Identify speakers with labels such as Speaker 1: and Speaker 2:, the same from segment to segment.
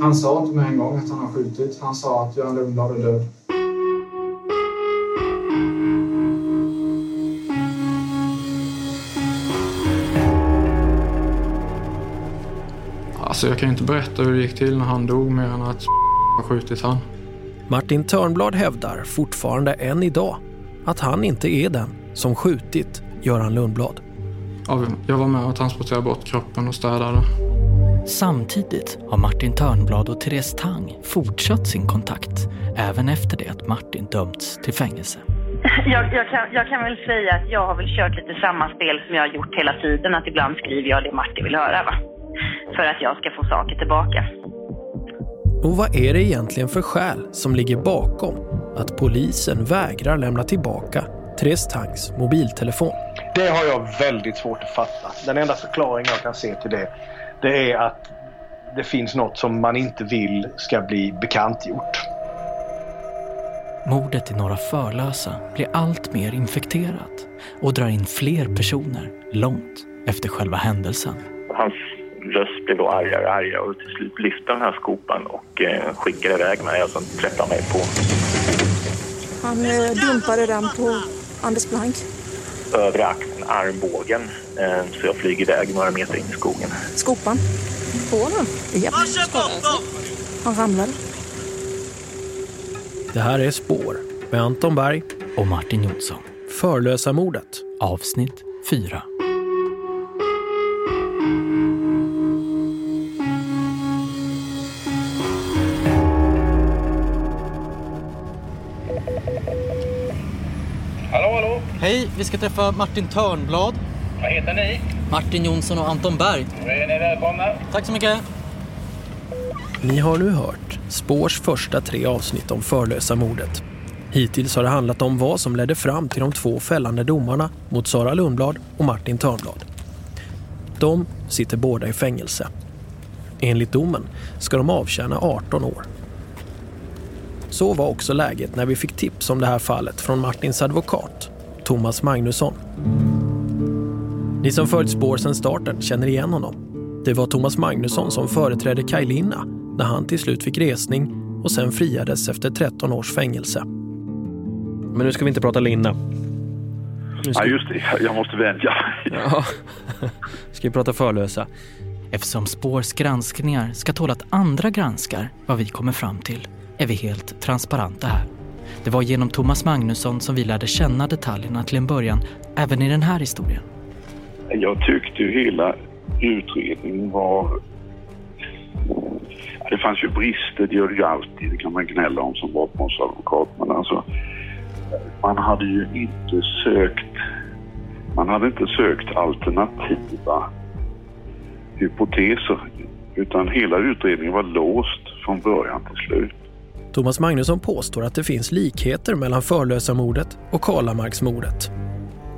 Speaker 1: Han sa inte med en gång att han har skjutit. Han sa att Göran Lundblad är död. Alltså jag kan inte berätta hur det gick till när han dog mer än att har skjutit han.
Speaker 2: Martin Törnblad hävdar fortfarande än idag att han inte är den som skjutit Göran Lundblad.
Speaker 1: Jag var med och transporterade bort kroppen och städade.
Speaker 3: Samtidigt har Martin Törnblad och Therese Tang fortsatt sin kontakt även efter det att Martin dömts till fängelse.
Speaker 4: Jag, jag, kan, jag kan väl säga att jag har väl kört lite samma spel som jag har gjort hela tiden. Att ibland skriver jag det Martin vill höra. Va? För att jag ska få saker tillbaka.
Speaker 2: Och vad är det egentligen för skäl som ligger bakom att polisen vägrar lämna tillbaka Therese Tangs mobiltelefon?
Speaker 5: Det har jag väldigt svårt att fatta. Den enda förklaring jag kan se till det, det är att det finns något som man inte vill ska bli bekantgjort.
Speaker 3: Mordet i Norra Förlösa blir allt mer infekterat och drar in fler personer långt efter själva händelsen.
Speaker 6: Hans röst blev då argare och argare och till slut lyfte den här skopan och eh, skickade iväg mig och så träffade mig på.
Speaker 7: Han eh, dumpade den på Anders Blank.
Speaker 6: Övre axeln, armbågen, eh, så jag flyger iväg några meter in i skogen.
Speaker 7: Skopan? På honom? Japp. Han ramlade.
Speaker 2: Det här är Spår med Anton Berg
Speaker 3: och Martin Jonsson.
Speaker 2: Förlösa mordet.
Speaker 3: Avsnitt 4. Hej, vi ska träffa Martin Törnblad.
Speaker 8: Vad heter ni?
Speaker 3: Martin Jonsson och Anton Berg.
Speaker 8: Då är ni välkomna.
Speaker 3: Tack så mycket.
Speaker 2: Ni har nu hört Spårs första tre avsnitt om förlösa mordet. Hittills har det handlat om vad som ledde fram till de två fällande domarna mot Sara Lundblad och Martin Törnblad. De sitter båda i fängelse. Enligt domen ska de avtjäna 18 år. Så var också läget när vi fick tips om det här fallet från Martins advokat, Thomas Magnusson. Ni som följt spår sedan starten känner igen honom. Det var Thomas Magnusson som företrädde Kaj Linna när han till slut fick resning och sen friades efter 13 års fängelse. Men nu ska vi inte prata Linna.
Speaker 9: Ska... Ja, just det. Jag måste vänja.
Speaker 2: ja. Ska vi prata förlösa?
Speaker 3: Eftersom Spårs granskningar ska tåla att andra granskar vad vi kommer fram till är vi helt transparenta här. Det var genom Thomas Magnusson som vi lärde känna detaljerna till en början, även i den här historien.
Speaker 9: Jag tyckte ju hela utredningen var... Det fanns ju brister, det gör det ju alltid. Det kan man gnälla om som brottmålsadvokat. Men alltså, man hade ju inte sökt... Man hade inte sökt alternativa hypoteser. Utan hela utredningen var låst från början till slut.
Speaker 2: Thomas Magnusson påstår att det finns likheter mellan Förlösamordet och Karlamarksmordet.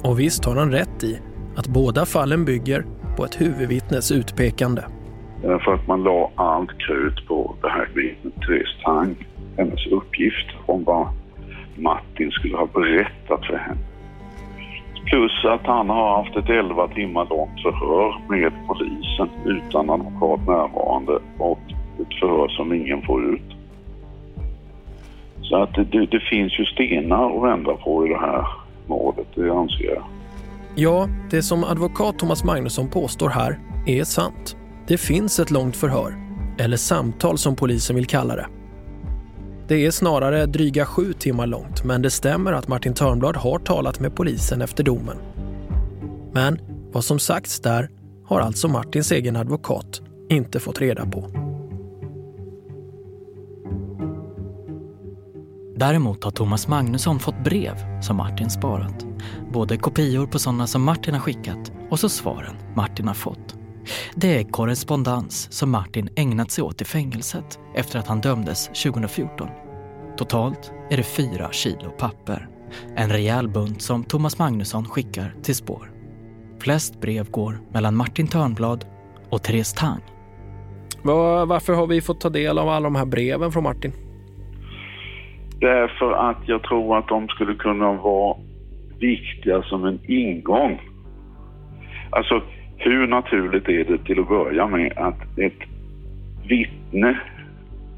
Speaker 2: Och visst har han rätt i att båda fallen bygger på ett huvudvittnes utpekande.
Speaker 9: För att man la allt krut på det här vittnet Therese Tang, hennes uppgift om vad Martin skulle ha berättat för henne. Plus att han har haft ett 11 timmar långt förhör med polisen utan advokat närvarande och ett förhör som ingen får ut. Så att det, det, finns ju stenar att vända på i det här målet, det anser jag.
Speaker 2: Ja, det som advokat Thomas Magnusson påstår här är sant. Det finns ett långt förhör, eller samtal som polisen vill kalla det. Det är snarare dryga sju timmar långt, men det stämmer att Martin Törnblad har talat med polisen efter domen. Men vad som sagts där har alltså Martins egen advokat inte fått reda på.
Speaker 3: Däremot har Thomas Magnusson fått brev som Martin sparat. Både kopior på sådana som Martin har skickat och så svaren Martin har fått. Det är korrespondens som Martin ägnat sig åt i fängelset efter att han dömdes 2014. Totalt är det fyra kilo papper. En rejäl bunt som Thomas Magnusson skickar till spår. Flest brev går mellan Martin Törnblad och Therese Tang.
Speaker 2: Varför har vi fått ta del av alla de här breven från Martin?
Speaker 9: Därför att jag tror att de skulle kunna vara viktiga som en ingång. Alltså, hur naturligt är det till att börja med att ett vittne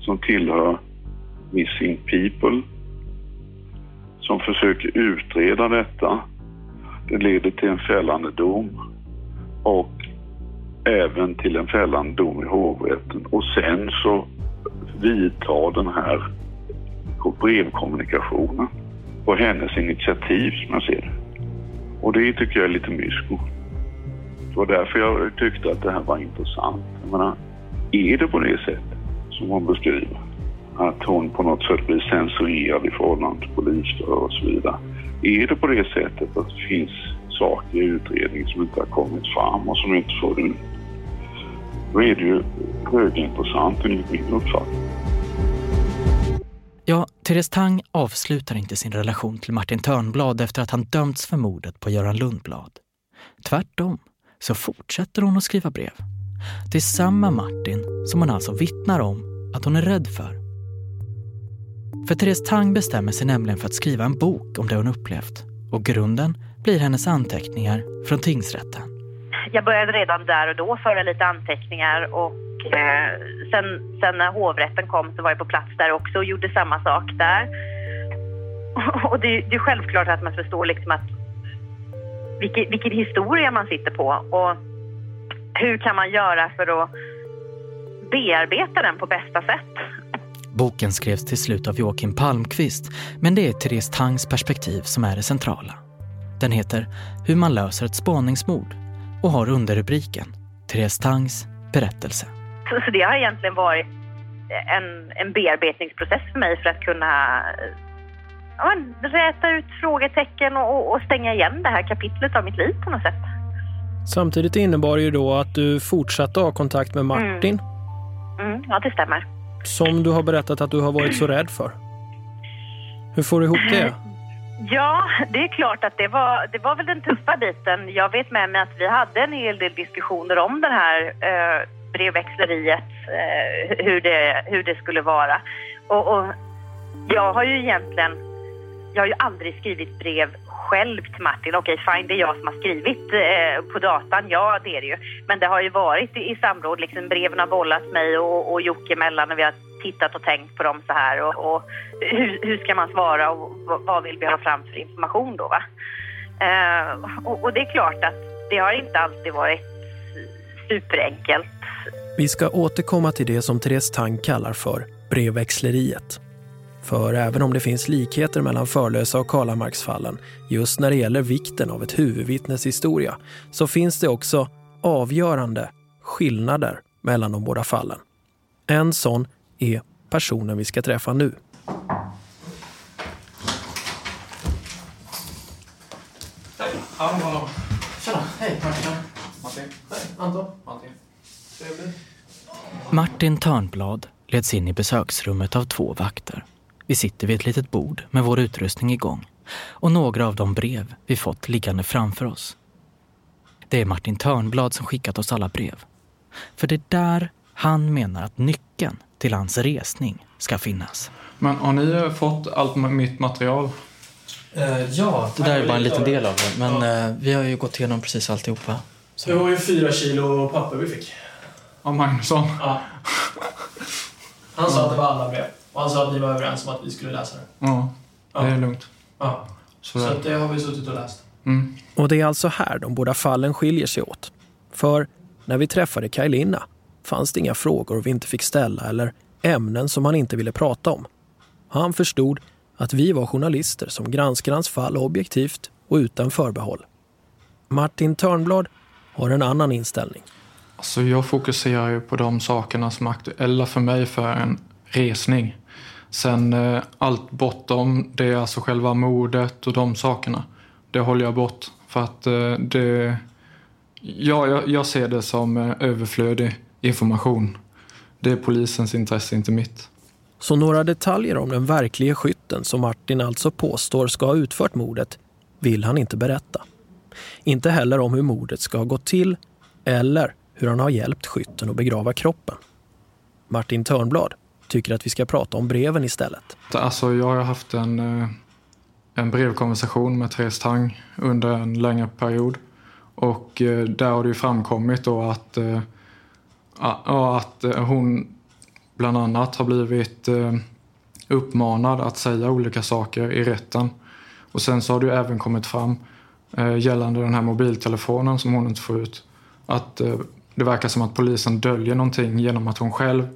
Speaker 9: som tillhör Missing People som försöker utreda detta. Det leder till en fällande dom och även till en fällande dom i hovrätten. Och sen så vidtar den här brevkommunikationen på hennes initiativ som jag ser det. Och det tycker jag är lite mysko. Det var därför jag tyckte att det här var intressant. Jag menar, är det på det sättet som hon beskriver? Att hon på något sätt blir censurerad i förhållande till polis och så vidare. Är det på det sättet att det finns saker i utredningen som inte har kommit fram och som inte får ut? Då är det ju högintressant enligt min uppfattning.
Speaker 3: Ja, Therese Tang avslutar inte sin relation till Martin Törnblad efter att han dömts för mordet på Göran Lundblad. Tvärtom så fortsätter hon att skriva brev. Det är samma Martin som hon alltså vittnar om att hon är rädd för. För Therese Tang bestämmer sig nämligen för att skriva en bok om det hon upplevt. Och grunden blir hennes anteckningar från tingsrätten.
Speaker 4: Jag började redan där och då föra lite anteckningar och eh, sen, sen när hovrätten kom så var jag på plats där också och gjorde samma sak där. Och det, det är självklart att man förstår liksom att vilken, vilken historia man sitter på och hur kan man göra för att bearbeta den på bästa sätt.
Speaker 3: Boken skrevs till slut av Joakim Palmqvist, men det är Therese Tangs perspektiv som är det centrala. Den heter Hur man löser ett spaningsmord och har underrubriken Therese Tangs berättelse.
Speaker 4: Så, så det har egentligen varit en, en bearbetningsprocess för mig för att kunna ja, räta ut frågetecken och, och stänga igen det här kapitlet av mitt liv på något sätt.
Speaker 2: Samtidigt innebar det ju då att du fortsatte ha kontakt med Martin.
Speaker 4: Mm. Mm, ja, det stämmer.
Speaker 2: Som du har berättat att du har varit så rädd för. Hur får du ihop det?
Speaker 4: Ja, det är klart att det var, det var väl den tuffa biten. Jag vet med mig att vi hade en hel del diskussioner om det här eh, brevväxleriet, eh, hur, det, hur det skulle vara. Och, och jag har ju egentligen, jag har ju aldrig skrivit brev själv till Martin. Okej, fine, det är jag som har skrivit eh, på datan. Ja, det är det ju. Men det har ju varit i, i samråd, liksom breven har bollat mig och, och Jocke emellan och vi har tittat och tänkt på dem så här och, och hur, hur, ska man svara och vad vill vi ha fram för information då va? Eh, och, och det är klart att det har inte alltid varit superenkelt.
Speaker 2: Vi ska återkomma till det som Therese Tang kallar för brevväxleriet. För även om det finns likheter mellan Förlösa och Karlamarksfallen just när det gäller vikten av ett huvudvittnes historia så finns det också avgörande skillnader mellan de båda fallen. En sån är personen vi ska träffa nu. Hej.
Speaker 1: Hallå. Tjena. Hej, Martin. Martin. Hej, Anton. Martin.
Speaker 3: Martin Törnblad leds in i besöksrummet av två vakter. Vi sitter vid ett litet bord med vår utrustning igång och några av de brev vi fått liggande framför oss. Det är Martin Törnblad som skickat oss alla brev. För det är där han menar att nyckeln till hans resning ska finnas.
Speaker 1: Men har ni fått allt mitt material?
Speaker 3: Uh, ja, det där är bara en liten del av det. Men ja. uh, vi har ju gått igenom precis alltihopa.
Speaker 2: Så. Det var ju fyra kilo papper vi fick.
Speaker 1: Av Magnusson?
Speaker 2: Ja. Han sa att det var alla brev. Och han sa att vi var överens om att vi skulle läsa det.
Speaker 1: Ja, det är lugnt.
Speaker 2: Ja. Så, så det har vi suttit och läst.
Speaker 1: Mm.
Speaker 2: Och det är alltså här de båda fallen skiljer sig åt. För när vi träffade Kajlina fanns det inga frågor vi inte fick ställa eller ämnen som han inte ville prata om. Han förstod att vi var journalister som granskar hans fall objektivt och utan förbehåll. Martin Törnblad har en annan inställning.
Speaker 1: Alltså jag fokuserar ju på de sakerna som är aktuella för mig för en resning. Sen eh, allt bortom det, är alltså själva mordet och de sakerna, det håller jag bort. För att eh, det... Ja, jag, jag ser det som eh, överflödig information. Det är polisens intresse, inte mitt.
Speaker 2: Så några detaljer om den verkliga skytten som Martin alltså påstår ska ha utfört mordet vill han inte berätta. Inte heller om hur mordet ska ha gått till eller hur han har hjälpt skytten att begrava kroppen. Martin Törnblad tycker att vi ska prata om breven istället.
Speaker 1: Alltså, jag har haft en, eh, en brevkonversation med Therese Tang under en längre period. Och eh, där har det ju framkommit då att, eh, att hon bland annat har blivit uppmanad att säga olika saker i rätten. Och sen så har det ju även kommit fram gällande den här mobiltelefonen som hon inte får ut. Att det verkar som att polisen döljer någonting genom att hon själv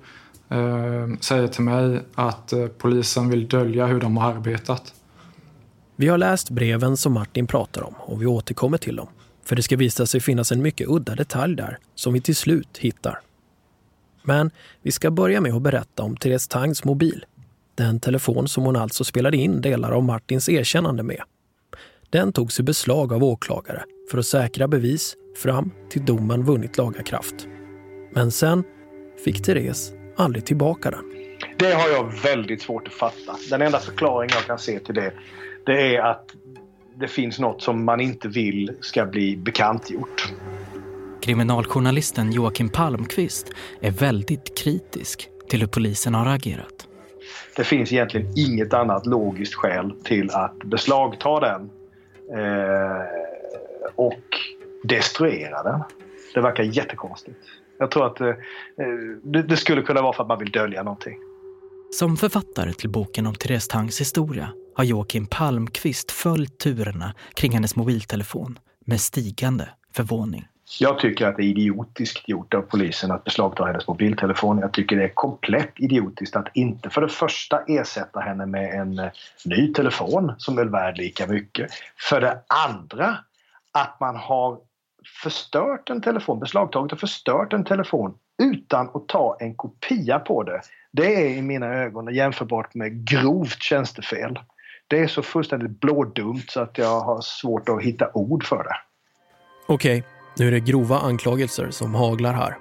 Speaker 1: eh, säger till mig att eh, polisen vill dölja hur de har arbetat.
Speaker 2: Vi har läst breven som Martin pratar om och vi återkommer till dem. För det ska visa sig finnas en mycket udda detalj där som vi till slut hittar. Men vi ska börja med att berätta om Therese Tangs mobil. Den telefon som hon alltså spelade in delar av Martins erkännande med. Den togs i beslag av åklagare för att säkra bevis fram till domen vunnit laga kraft. Men sen fick Therese aldrig tillbaka den.
Speaker 5: Det har jag väldigt svårt att fatta. Den enda förklaring jag kan se till det, det är att det finns något som man inte vill ska bli bekantgjort.
Speaker 3: Kriminaljournalisten Joakim Palmqvist är väldigt kritisk till hur polisen har agerat.
Speaker 5: Det finns egentligen inget annat logiskt skäl till att beslagta den eh, och destruera den. Det verkar jättekonstigt. Jag tror att eh, det, det skulle kunna vara för att man vill dölja någonting.
Speaker 3: Som författare till boken om Therese Tangs historia har Joakim Palmqvist följt turerna kring hennes mobiltelefon med stigande förvåning.
Speaker 5: Jag tycker att det är idiotiskt gjort av polisen att beslagta hennes mobiltelefon. Jag tycker det är komplett idiotiskt att inte för det första ersätta henne med en eh, ny telefon som är värd lika mycket. För det andra att man har förstört en telefon, beslagtagit och förstört en telefon utan att ta en kopia på det. Det är i mina ögon jämförbart med grovt tjänstefel. Det är så fullständigt blådumt så att jag har svårt att hitta ord för det.
Speaker 2: Okej, nu är det grova anklagelser som haglar här.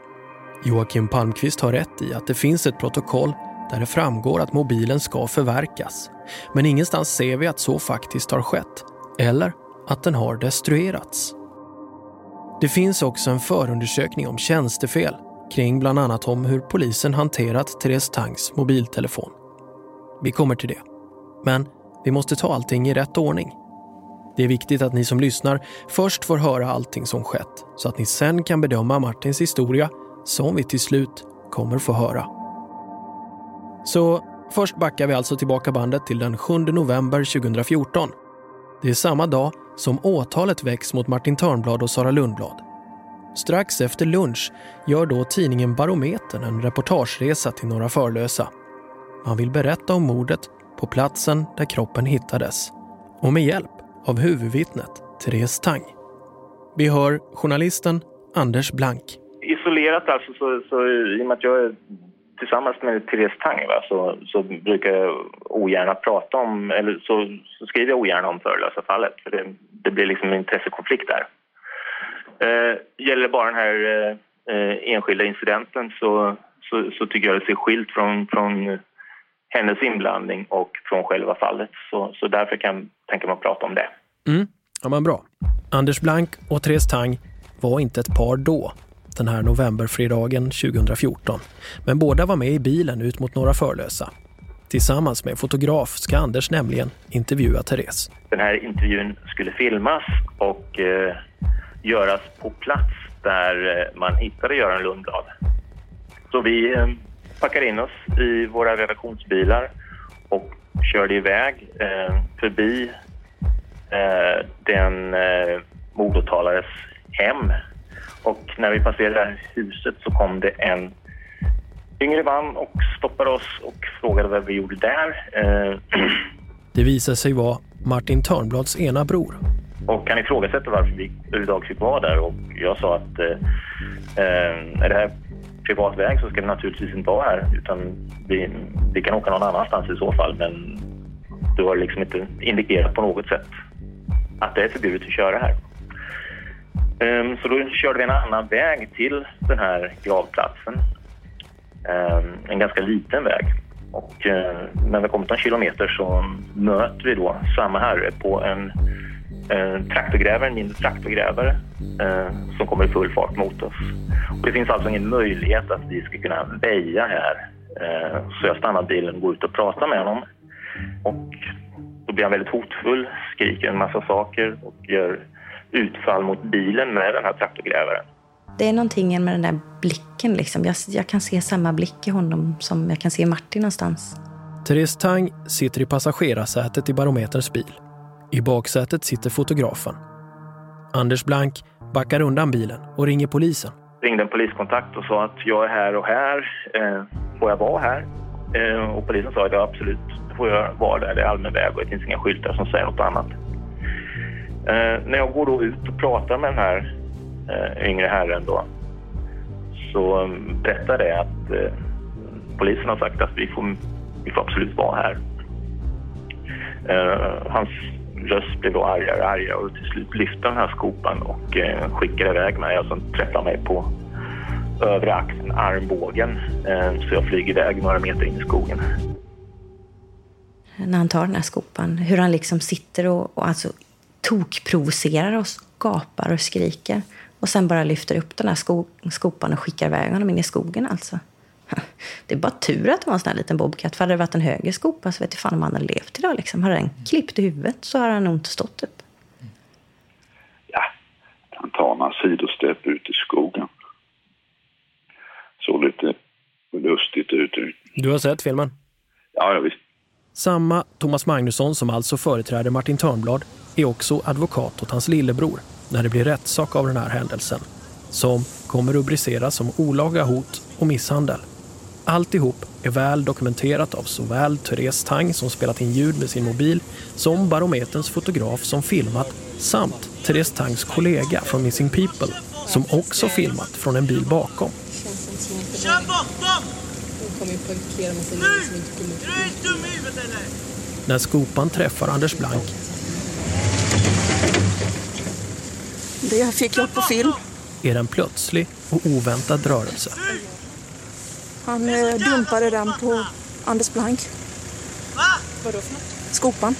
Speaker 2: Joakim Palmqvist har rätt i att det finns ett protokoll där det framgår att mobilen ska förverkas. Men ingenstans ser vi att så faktiskt har skett. Eller att den har destruerats. Det finns också en förundersökning om tjänstefel kring bland annat om hur polisen hanterat Therese Tangs mobiltelefon. Vi kommer till det. Men vi måste ta allting i rätt ordning. Det är viktigt att ni som lyssnar först får höra allting som skett så att ni sen kan bedöma Martins historia som vi till slut kommer få höra. Så först backar vi alltså tillbaka bandet till den 7 november 2014. Det är samma dag som åtalet väcks mot Martin Törnblad och Sara Lundblad. Strax efter lunch gör då tidningen Barometern en reportageresa till Norra Förlösa. Man vill berätta om mordet på platsen där kroppen hittades och med hjälp av huvudvittnet Therese Tang. Vi hör journalisten Anders Blank.
Speaker 6: Isolerat alltså, så, så, i och med att jag är tillsammans med Therese Tang va, så, så brukar jag ogärna prata om, eller så, så skriver jag ogärna om förelösa fallet för det, det blir liksom en intressekonflikt där. Eh, gäller det bara den här eh, enskilda incidenten så, så, så, tycker jag det ser skilt från, från hennes inblandning och från själva fallet. Så, så därför kan jag man prata om det.
Speaker 2: Mm. Ja, men bra. Anders Blank och Therese Tang var inte ett par då, den här novemberfredagen 2014. Men båda var med i bilen ut mot Norra Förlösa. Tillsammans med fotograf ska Anders nämligen intervjua Therese.
Speaker 6: Den här intervjun skulle filmas och eh, göras på plats där eh, man hittade Göran Lundblad. Så vi eh, packade in oss i våra redaktionsbilar och körde iväg eh, förbi eh, den eh, mordåtalades hem. Och när vi passerade det här huset så kom det en yngre man och stoppade oss och frågade vad vi gjorde där. Eh,
Speaker 2: det visade sig vara Martin Törnblads ena bror.
Speaker 6: Och han ifrågasätter varför vi överhuvudtaget fick vara där och jag sa att eh, eh, är det här privat väg så ska det naturligtvis inte vara här utan vi, vi kan åka någon annanstans i så fall men du har liksom inte indikerat på något sätt att det är förbjudet att köra här. Um, så då körde vi en annan väg till den här gravplatsen. Um, en ganska liten väg. Och uh, när vi kommit en kilometer så möter vi då samma herre på en uh, traktorgrävare, en mindre traktorgrävare uh, som kommer i full fart mot oss. Och det finns alltså ingen möjlighet att vi ska kunna väja här. Ehm, så jag stannar bilen och går ut och pratar med honom. Och då blir han väldigt hotfull, skriker en massa saker och gör utfall mot bilen med den här traktorgrävaren.
Speaker 10: Det är någonting med den där blicken. Liksom. Jag, jag kan se samma blick i honom som jag kan se i Martin någonstans.
Speaker 2: Therese Tang sitter i passagerarsätet i Barometerns bil. I baksätet sitter fotografen. Anders Blank backar undan bilen och ringer polisen.
Speaker 6: Ringde en poliskontakt och sa att jag är här och här. Eh, får jag vara här? Eh, och polisen sa att ja, absolut, får jag vara där. Det är allmän väg och det finns inga skyltar som säger något annat. Eh, när jag går då ut och pratar med den här eh, yngre herren då så um, berättar det att eh, polisen har sagt att vi får, vi får absolut vara här. Eh, hans röst blev då argare och argare och till slut lyfte den här skopan och eh, skickade iväg mig och träffar träffade mig på övre axeln, armbågen. Eh, så jag flyger iväg några meter in i skogen.
Speaker 10: När han tar den här skopan, hur han liksom sitter och, och alltså tokprovocerar och gapar och skriker. Och sen bara lyfter upp den här sko skopan och skickar iväg honom in i skogen alltså. Det är bara tur att det var en sån här liten bobcat. För hade det varit en högre skopa så vet jag fan om han hade levt idag. Liksom. Hade den klippt i huvudet så hade han nog inte stått upp.
Speaker 9: Ja, han tar några sidostepp ut i skogen. Såg lite lustigt ut.
Speaker 2: Du har sett filmen?
Speaker 9: Ja, ja visst.
Speaker 2: Samma Thomas Magnusson som alltså företräder Martin Törnblad är också advokat åt hans lillebror när det blir rättssak av den här händelsen som kommer rubriceras som olaga hot och misshandel. Alltihop är väl dokumenterat av såväl Therese Tang som spelat in ljud med sin mobil som Barometerns fotograf som filmat samt Therese Tangs kollega från Missing People som också filmat från en bil bakom.
Speaker 11: Kör bort dem! Kommer ju parkera massa grejer som inte kommer Du är dum i huvudet eller?
Speaker 2: När skopan träffar Anders Blank
Speaker 7: Det fick jag på film.
Speaker 2: är en plötslig och oväntad rörelse.
Speaker 7: Han eh, dumpade den på Anders Blank.
Speaker 11: Va?
Speaker 7: Vadå för något? Skopan.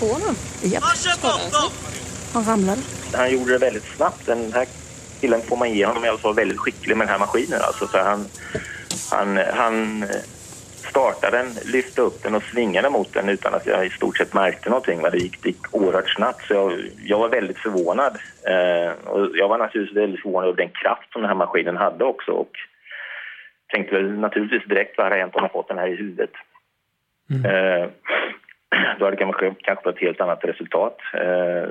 Speaker 7: På honom? Japp. Han ramlade.
Speaker 6: Han gjorde det väldigt snabbt. Den här killen får man ge honom i alla fall väldigt skicklig med den här maskinen. Alltså, för han, han, han startade den, lyfte upp den och svingade mot den utan att jag i stort sett märkte någonting. Det gick, det gick oerhört snabbt så jag, jag var väldigt förvånad. Eh, och jag var naturligtvis väldigt förvånad över den kraft som den här maskinen hade också och tänkte väl naturligtvis direkt vad hade hänt om jag fått den här i huvudet.
Speaker 2: Mm.
Speaker 6: Eh, då hade det kanske, kanske varit ett helt annat resultat. Eh,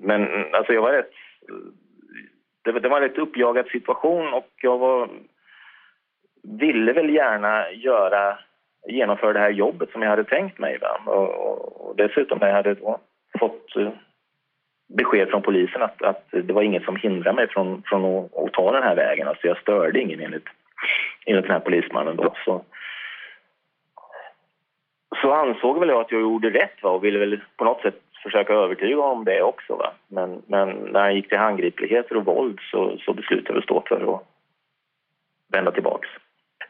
Speaker 6: men alltså jag var rätt... Det, var- det var en rätt uppjagad situation och jag var ville väl gärna göra, genomföra det här jobbet som jag hade tänkt mig. Va? Och, och, och dessutom när jag hade då fått eh, besked från polisen att, att det var inget som hindrade mig från, från att, att ta den här vägen. Alltså jag störde ingen enligt, enligt den här polismannen då. Så, så ansåg väl jag att jag gjorde rätt va? och ville väl på något sätt försöka övertyga om det också. Va? Men, men när han gick till handgripligheter och våld så, så beslutade jag att stå för att vända tillbaks.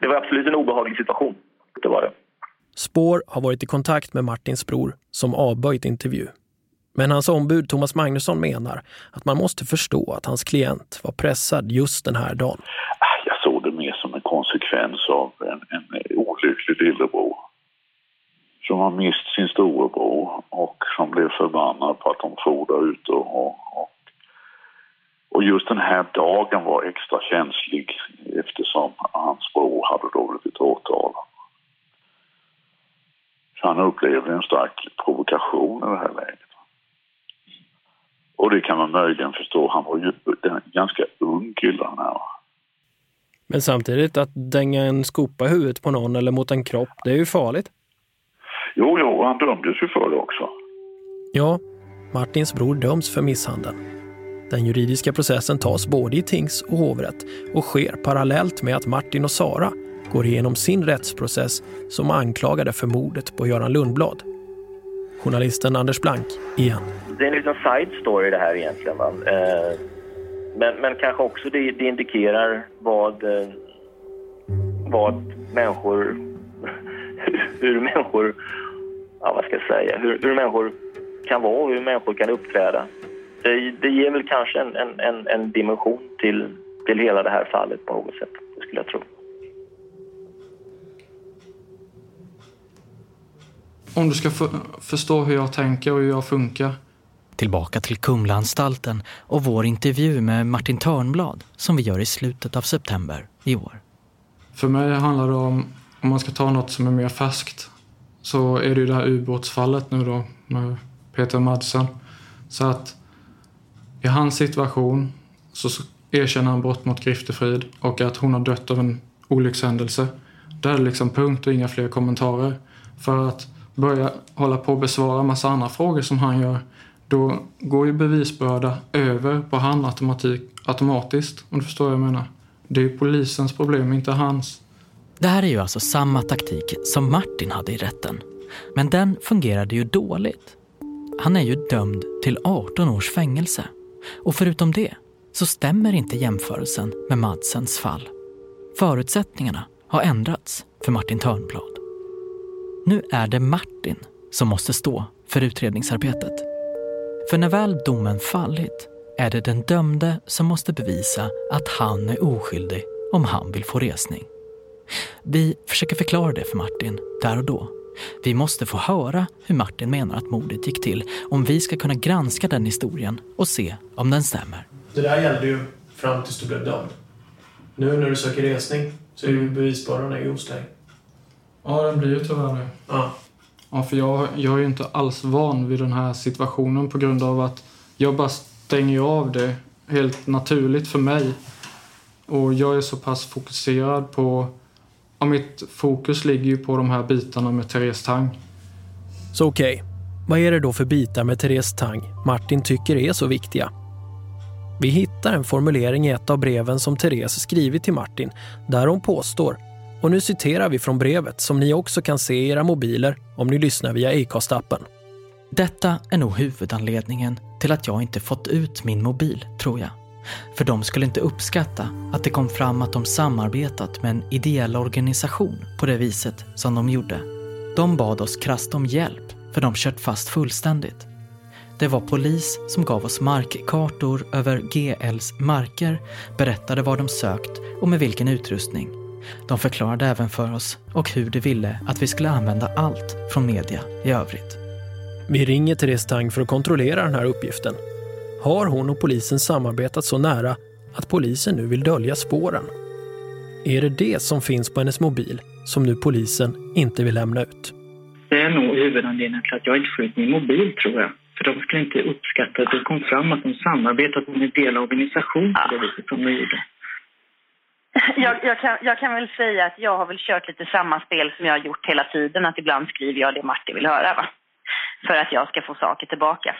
Speaker 6: Det var absolut en obehaglig situation. Det var det.
Speaker 2: Spår har varit i kontakt med Martins bror som avböjt intervju. Men hans ombud Thomas Magnusson menar att man måste förstå att hans klient var pressad just den här dagen.
Speaker 9: Jag såg det mer som en konsekvens av en, en olycklig lillebror. Som har mist sin storebror och som blev förbannad på att de for där ute. Och, och, och just den här dagen var extra känslig eftersom hans bror hade då blivit åtalad. Så han upplevde en stark provokation i det här läget. Och det kan man möjligen förstå. Han var ju en ganska ung kille han här.
Speaker 2: Men samtidigt att dänga en skopa i huvudet på någon eller mot en kropp, det är ju farligt.
Speaker 9: Jo, jo, han dömdes ju för det också.
Speaker 2: Ja, Martins bror döms för misshandeln. Den juridiska processen tas både i tings och hovrätt och sker parallellt med att Martin och Sara går igenom sin rättsprocess som anklagade för mordet på Göran Lundblad. Journalisten Anders Blank igen.
Speaker 6: Det är en liten side story det här egentligen. Va? Eh, men, men kanske också det, det indikerar vad, eh, vad människor... hur människor... Ja, vad ska jag säga? Hur, hur människor kan vara och hur människor kan uppträda. Det, det ger väl kanske en, en, en, en dimension till, till hela det här fallet på något sätt. Det skulle jag tro.
Speaker 1: Om du ska för, förstå hur jag tänker och hur jag funkar.
Speaker 3: tillbaka till Kumlaanstalten och vår intervju med Martin Törnblad som vi gör i slutet av september i år.
Speaker 1: För mig handlar det om, om man ska ta något som är mer färskt, så är det ju det här ubåtsfallet nu då med Peter Madsen. Så att i hans situation så erkänner han brott mot Griftefrid och att hon har dött av en olyckshändelse. Där är det liksom punkt och inga fler kommentarer. För att börja hålla på och besvara massa andra frågor som han gör, då går ju bevisbörda över på han automatik, automatiskt. Om du förstår vad jag menar. Det är ju polisens problem, inte hans.
Speaker 3: Det här är ju alltså samma taktik som Martin hade i rätten. Men den fungerade ju dåligt. Han är ju dömd till 18 års fängelse. Och förutom det så stämmer inte jämförelsen med Madsens fall. Förutsättningarna har ändrats för Martin Törnblad. Nu är det Martin som måste stå för utredningsarbetet. För när väl domen fallit är det den dömde som måste bevisa att han är oskyldig om han vill få resning. Vi försöker förklara det för Martin där och då. Vi måste få höra hur Martin menar att mordet gick till om vi ska kunna granska den historien och se om den stämmer.
Speaker 2: Det där gällde ju fram tills du blev dömd. Nu när du söker resning så är ju bevisbördan hos dig.
Speaker 1: Ja, den blir ju tyvärr det.
Speaker 2: Ja.
Speaker 1: Ja, för jag, jag är ju inte alls van vid den här situationen på grund av att jag bara stänger av det helt naturligt för mig. Och jag är så pass fokuserad på... Ja, mitt fokus ligger ju på de här bitarna med Therese Tang.
Speaker 2: Så okej, okay. vad är det då för bitar med Therese Tang Martin tycker är så viktiga? Vi hittar en formulering i ett av breven som Therese skrivit till Martin där hon påstår och nu citerar vi från brevet som ni också kan se i era mobiler om ni lyssnar via Acast-appen.
Speaker 3: Detta är nog huvudanledningen till att jag inte fått ut min mobil, tror jag. För de skulle inte uppskatta att det kom fram att de samarbetat med en ideell organisation på det viset som de gjorde. De bad oss krasst om hjälp för de kört fast fullständigt. Det var polis som gav oss markkartor över GLs marker, berättade var de sökt och med vilken utrustning. De förklarade även för oss och hur de ville att vi skulle använda allt från media i övrigt.
Speaker 2: Vi ringer Therese Tang för att kontrollera den här uppgiften. Har hon och polisen samarbetat så nära att polisen nu vill dölja spåren? Är det det som finns på hennes mobil som nu polisen inte vill lämna ut?
Speaker 12: Det är nog huvudanledningen till att jag inte får ut min mobil, tror jag. För de skulle inte uppskatta att det kom fram att de samarbetat med en ideell organisation på det viset som de gjorde.
Speaker 4: Jag, jag, kan, jag kan väl säga att jag har väl kört lite samma spel som jag har gjort hela tiden. Att ibland skriver jag det Martin vill höra. Va? För att jag ska få saker tillbaka.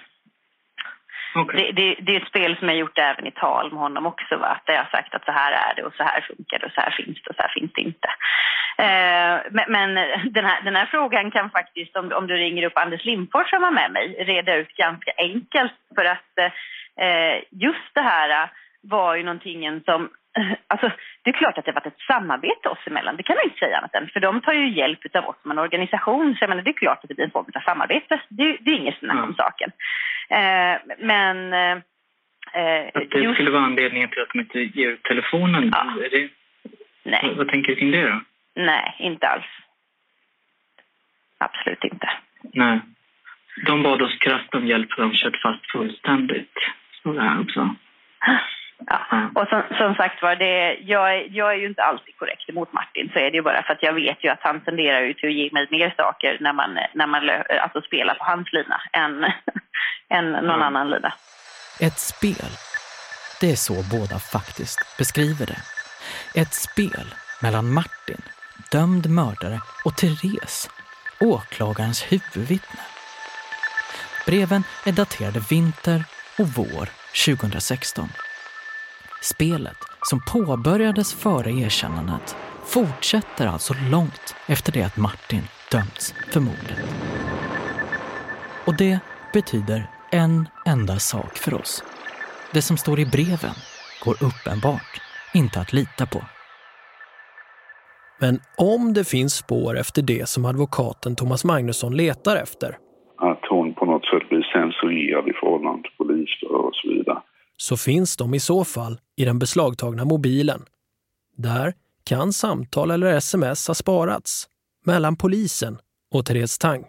Speaker 12: Okay.
Speaker 4: Det, det, det, är ett spel som jag gjort även i tal med honom också. Va? Där jag har sagt att så här är det och så här funkar det och så här finns det och så här finns det inte. Eh, men, men den, här, den här frågan kan faktiskt, om, om du ringer upp Anders Lindfors som var med mig, reda ut ganska enkelt. För att eh, just det här eh, var ju någonting som Alltså, det är klart att det har varit ett samarbete oss emellan, det kan man inte säga annat än. För de tar ju hjälp av oss som en organisation, så menar, det är klart att det blir en form av samarbete. Det, det är inget snack om mm. saken. Eh, men... Eh,
Speaker 12: att det just... skulle vara anledningen till att de inte ger telefonen?
Speaker 4: Ja.
Speaker 12: Det...
Speaker 4: Nej.
Speaker 12: Vad, vad tänker du kring det då?
Speaker 4: Nej, inte alls. Absolut inte.
Speaker 12: Nej. De bad oss krasst om hjälp för de kört fast fullständigt. Så det här också.
Speaker 4: Ja. Och som, som sagt var, det, jag, är, jag är ju inte alltid korrekt emot Martin. Så är det ju bara för att jag vet ju att han tenderar ju till att ge mig mer saker när man, när man alltså spelar på hans lina än, än någon mm. annan lina.
Speaker 3: Ett spel. Det är så båda faktiskt beskriver det. Ett spel mellan Martin, dömd mördare, och Therese, åklagarens huvudvittne. Breven är daterade vinter och vår 2016. Spelet, som påbörjades före erkännandet, fortsätter alltså långt efter det att Martin dömts för mordet. Och det betyder en enda sak för oss. Det som står i breven går uppenbart inte att lita på.
Speaker 2: Men om det finns spår efter det som advokaten Thomas Magnusson letar efter.
Speaker 9: Att hon på något sätt blir censurerad i förhållande till polisförhör och så vidare
Speaker 2: så finns de i så fall i den beslagtagna mobilen. Där kan samtal eller sms ha sparats mellan polisen och Therese Tang.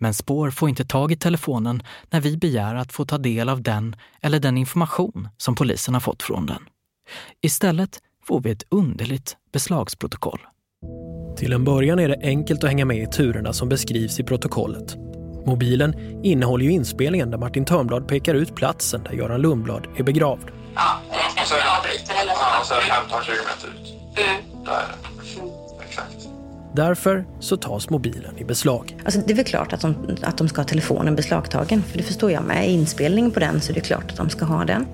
Speaker 3: Men Spår får inte tag i telefonen när vi begär att få ta del av den eller den information som polisen har fått från den. Istället får vi ett underligt beslagsprotokoll.
Speaker 2: Till en början är det enkelt att hänga med i turerna som beskrivs i protokollet. Mobilen innehåller ju inspelningen där Martin Törnblad pekar ut platsen där Göran Lundblad är begravd.
Speaker 13: Ja, och så, ja, och så 15-20 meter ut. Mm. Där är det. Exakt.
Speaker 2: Därför så tas mobilen i beslag.
Speaker 10: Alltså, det är väl klart att de, att de ska ha telefonen beslagtagen. För det förstår jag med inspelning på den så är det klart att de ska ha den.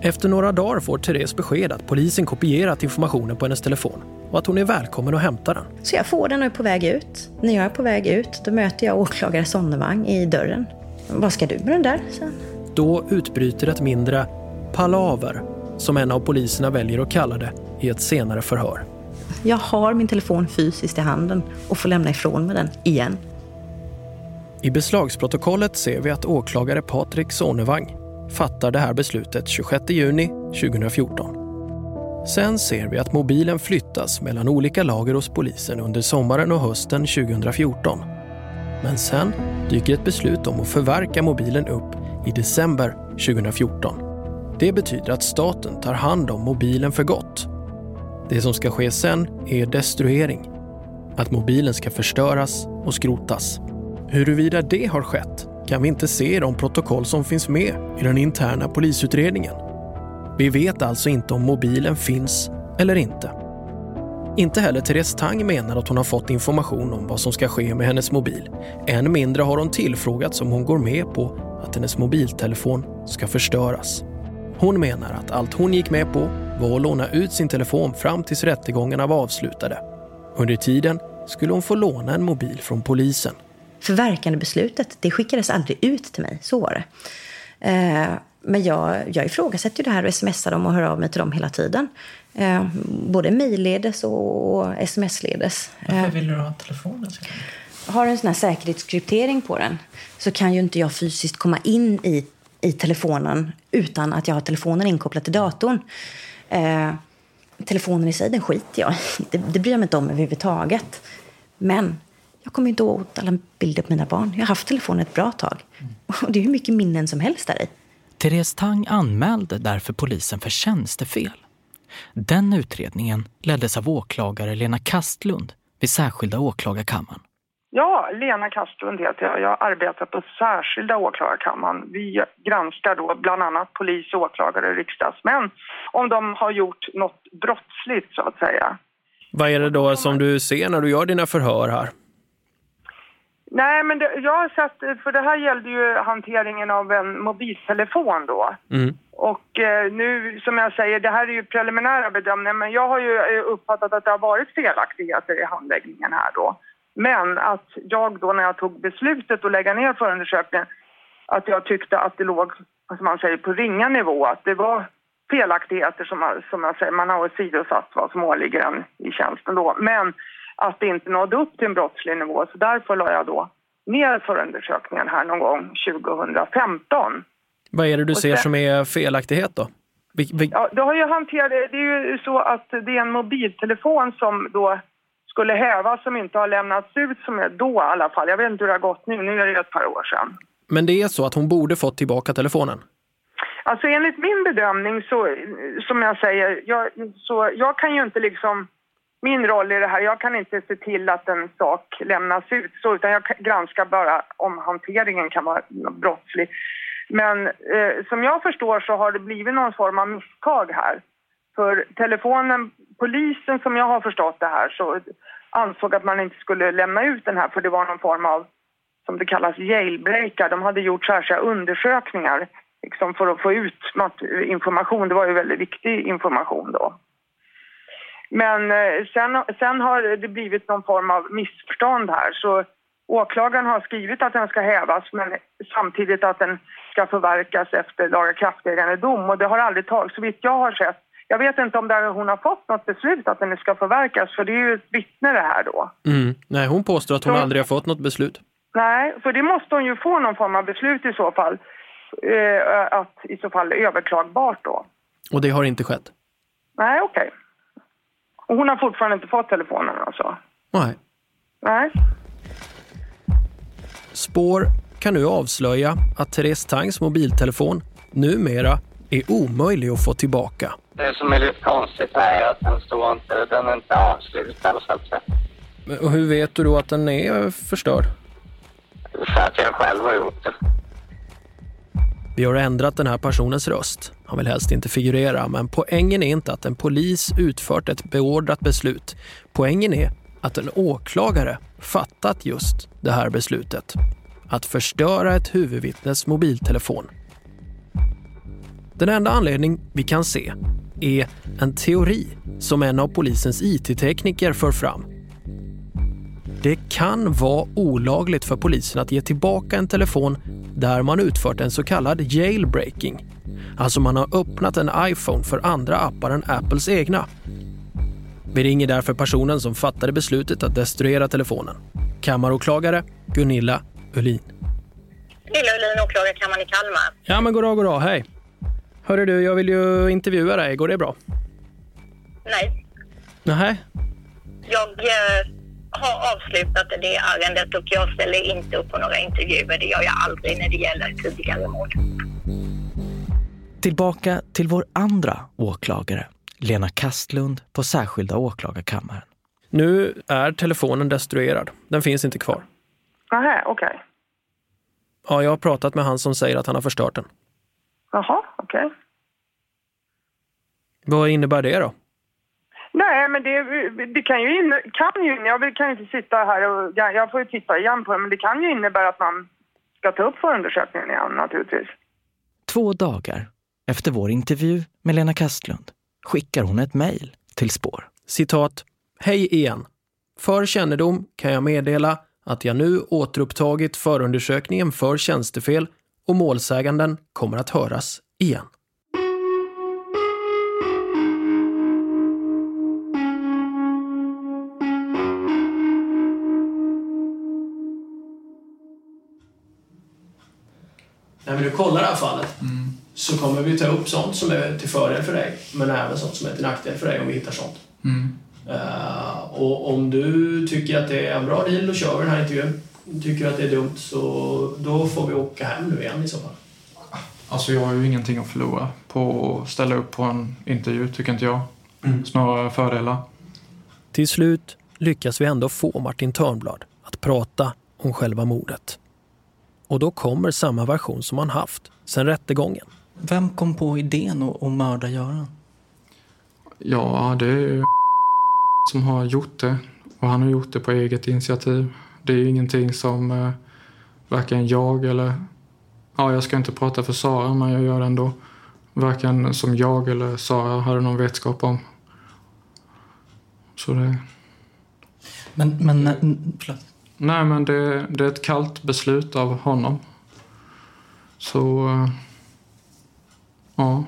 Speaker 2: Efter några dagar får Therese besked att polisen kopierat informationen på hennes telefon och att hon är välkommen att hämta den.
Speaker 10: Så jag får den och är på väg ut. När jag är på väg ut då möter jag åklagare Sonnevang i dörren. Vad ska du med den där? sen?
Speaker 2: Då utbryter ett mindre palaver, som en av poliserna väljer att kalla det, i ett senare förhör.
Speaker 10: Jag har min telefon fysiskt i handen och får lämna ifrån mig den igen.
Speaker 2: I beslagsprotokollet ser vi att åklagare Patrik Sonevang fattar det här beslutet 26 juni 2014. Sen ser vi att mobilen flyttas mellan olika lager hos polisen under sommaren och hösten 2014. Men sen dyker ett beslut om att förverka mobilen upp i december 2014. Det betyder att staten tar hand om mobilen för gott. Det som ska ske sen är destruering. Att mobilen ska förstöras och skrotas. Huruvida det har skett kan vi inte se i de protokoll som finns med i den interna polisutredningen. Vi vet alltså inte om mobilen finns eller inte. Inte heller Therese Tang menar att hon har fått information om vad som ska ske med hennes mobil. Än mindre har hon tillfrågats om hon går med på att hennes mobiltelefon ska förstöras. Hon menar att allt hon gick med på var att låna ut sin telefon fram tills rättegångarna var avslutade. Under tiden skulle hon få låna en mobil från polisen.
Speaker 10: Förverkandebeslutet, det skickades aldrig ut till mig, så var det. Eh, men jag, jag ifrågasätter ju det här och smsar dem och hör av mig till dem hela tiden. Eh, både mejlledes och sms-ledes.
Speaker 14: Varför vill du ha telefonen?
Speaker 10: Har en sån här säkerhetskryptering på den så kan ju inte jag fysiskt komma in i, i telefonen utan att jag har telefonen inkopplad till datorn. Eh, telefonen i sig, den skiter jag det, det bryr jag mig inte om överhuvudtaget. Men jag kommer inte åt alla bilder på mina barn. Jag har haft telefonen ett bra tag. Och det är hur mycket minnen som helst där i.
Speaker 3: Therese Tang anmälde därför polisen för tjänstefel. Den utredningen leddes av åklagare Lena Kastlund vid särskilda åklagarkammaren.
Speaker 15: Ja, Lena Kastlund heter jag. Jag arbetar på särskilda åklagarkammaren. Vi granskar då bland annat polis, åklagare och riksdagsmän om de har gjort något brottsligt så att säga.
Speaker 2: Vad är det då som du ser när du gör dina förhör här?
Speaker 15: Nej, men det, jag har sett, för det här gällde ju hanteringen av en mobiltelefon då.
Speaker 2: Mm.
Speaker 15: Och eh, nu, som jag säger, det här är ju preliminära bedömningar, men jag har ju eh, uppfattat att det har varit felaktigheter i handläggningen här då. Men att jag då när jag tog beslutet att lägga ner förundersökningen, att jag tyckte att det låg, som man säger, på ringa nivå, att det var felaktigheter som, som jag säger, man har åsidosatt vad som åligger en i tjänsten då. Men att det inte nådde upp till en brottslig nivå. Så därför la jag då ner förundersökningen här någon gång 2015.
Speaker 2: Vad är det du ser som är felaktighet då? Vi, vi...
Speaker 15: Ja, det har ju hanterat, det är ju så att det är en mobiltelefon som då skulle hävas som inte har lämnats ut som är då i alla fall. Jag vet inte hur det har gått nu, nu är det ett par år sedan.
Speaker 2: Men det är så att hon borde fått tillbaka telefonen?
Speaker 15: Alltså enligt min bedömning så, som jag säger, jag, så jag kan ju inte liksom min roll i det här, jag kan inte se till att en sak lämnas ut så, utan jag granskar bara om hanteringen kan vara brottslig. Men eh, som jag förstår så har det blivit någon form av misstag här. För telefonen, polisen som jag har förstått det här så ansåg att man inte skulle lämna ut den här för det var någon form av, som det kallas, jailbreaker. De hade gjort särskilda undersökningar liksom för att få ut information. Det var ju väldigt viktig information då. Men eh, sen, sen har det blivit någon form av missförstånd här. Så åklagaren har skrivit att den ska hävas men samtidigt att den ska förverkas efter lagakraftägande dom. Och det har aldrig tagit, så vitt jag har sett. Jag vet inte om där hon har fått något beslut att den ska förverkas för det är ju ett vittne det här då.
Speaker 2: Mm. Nej, hon påstår att hon
Speaker 15: så,
Speaker 2: aldrig har fått något beslut.
Speaker 15: Nej, för det måste hon ju få någon form av beslut i så fall. Eh, att i så fall överklagbart då.
Speaker 2: Och det har inte skett?
Speaker 15: Nej, okej. Okay. Och hon har fortfarande inte fått telefonen alltså?
Speaker 2: Nej.
Speaker 15: Nej.
Speaker 2: Spår kan nu avslöja att Therese Tangs mobiltelefon numera är omöjlig att få tillbaka.
Speaker 14: Det som är lite konstigt är att den, står inte, den är inte avslutad så att säga.
Speaker 2: Och hur vet du då att den är förstörd?
Speaker 14: För att jag själv har gjort det.
Speaker 2: Vi har ändrat den här personens röst. Han vill helst inte figurera, men poängen är inte att en polis utfört ett beordrat beslut. Poängen är att en åklagare fattat just det här beslutet. Att förstöra ett huvudvittnes mobiltelefon. Den enda anledning vi kan se är en teori som en av polisens IT-tekniker för fram. Det kan vara olagligt för polisen att ge tillbaka en telefon där man utfört en så kallad jailbreaking. Alltså man har öppnat en iPhone för andra appar än Apples egna. Vi ringer därför personen som fattade beslutet att destruera telefonen. Kammaråklagare Gunilla Ullin.
Speaker 16: Lilla Ullin, åklagarkammaren i Kalmar.
Speaker 2: Ja men goddag, goddag, hej. Hörru du, jag vill ju intervjua dig. Går det bra?
Speaker 16: Nej,
Speaker 2: Nej.
Speaker 16: jag eh, har avslutat det ärendet och jag ställer inte upp på några intervjuer. Det gör jag aldrig när det gäller tidigare mål.
Speaker 3: Tillbaka till vår andra åklagare, Lena Kastlund på särskilda åklagarkammaren.
Speaker 2: Nu är telefonen destruerad. Den finns inte kvar.
Speaker 15: Nähä, okej.
Speaker 2: Ja, jag har pratat med han som säger att han har förstört den.
Speaker 15: Jaha, okej.
Speaker 2: Vad innebär det då?
Speaker 15: Nej, men det, det kan ju, inne, kan ju jag kan ju inte sitta här och jag, jag får ju titta igen på det, men det kan ju innebära att man ska ta upp förundersökningen igen naturligtvis.
Speaker 3: Två dagar efter vår intervju med Lena Kastlund skickar hon ett mejl till Spår.
Speaker 2: Citat. Hej igen. För kännedom kan jag meddela att jag nu återupptagit förundersökningen för tjänstefel och målsäganden kommer att höras igen. När vi kollar det här fallet så kommer vi ta upp sånt som är till fördel för dig men även sånt som är till nackdel för dig om vi hittar sånt.
Speaker 1: Mm.
Speaker 2: Eh, och om du tycker att det är en bra deal, då kör vi den här intervjun. Tycker du att det är dumt så då får vi åka hem nu igen i så fall.
Speaker 1: Alltså jag har ju ingenting att förlora på att ställa upp på en intervju, tycker inte jag.
Speaker 2: Mm.
Speaker 1: Snarare fördelar.
Speaker 2: Till slut lyckas vi ändå få Martin Törnblad att prata om själva mordet. Och då kommer samma version som han haft sedan rättegången.
Speaker 3: Vem kom på idén att, att mörda Göran?
Speaker 1: Ja, det är ju som har gjort det. Och han har gjort det på eget initiativ. Det är ju ingenting som eh, varken jag eller... Ja, jag ska inte prata för Sara, men jag gör det ändå. Varken som jag eller Sara hade någon vetskap om. Så det...
Speaker 3: Men, men förlåt.
Speaker 1: Nej, men det, det är ett kallt beslut av honom. Så... Eh, ja.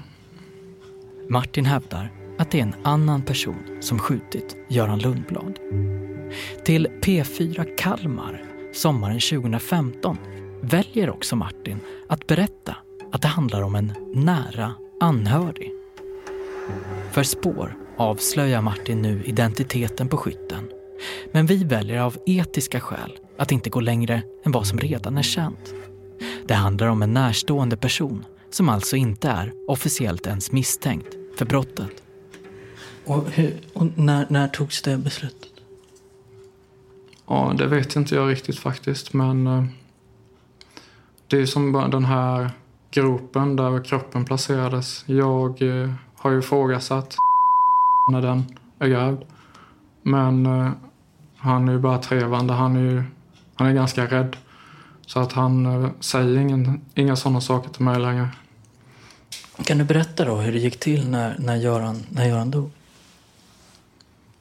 Speaker 3: Martin hävdar att det är en annan person som skjutit Göran Lundblad. Till P4 Kalmar sommaren 2015 väljer också Martin att berätta att det handlar om en nära anhörig. För spår avslöjar Martin nu identiteten på skytten. Men vi väljer av etiska skäl att inte gå längre än vad som redan är känt. Det handlar om en närstående person som alltså inte är officiellt ens misstänkt för brottet.
Speaker 17: Och, hur, och när, när togs det beslutet?
Speaker 1: Ja, det vet inte jag riktigt faktiskt, men eh, det är som den här gropen där kroppen placerades. Jag eh, har ju ifrågasatt när den är grävd. Men eh, han är ju bara trevande. Han är ju han är ganska rädd. Så att han eh, säger ingen, inga sådana saker till mig längre.
Speaker 17: Kan du berätta då hur det gick till när, när, Göran, när Göran dog?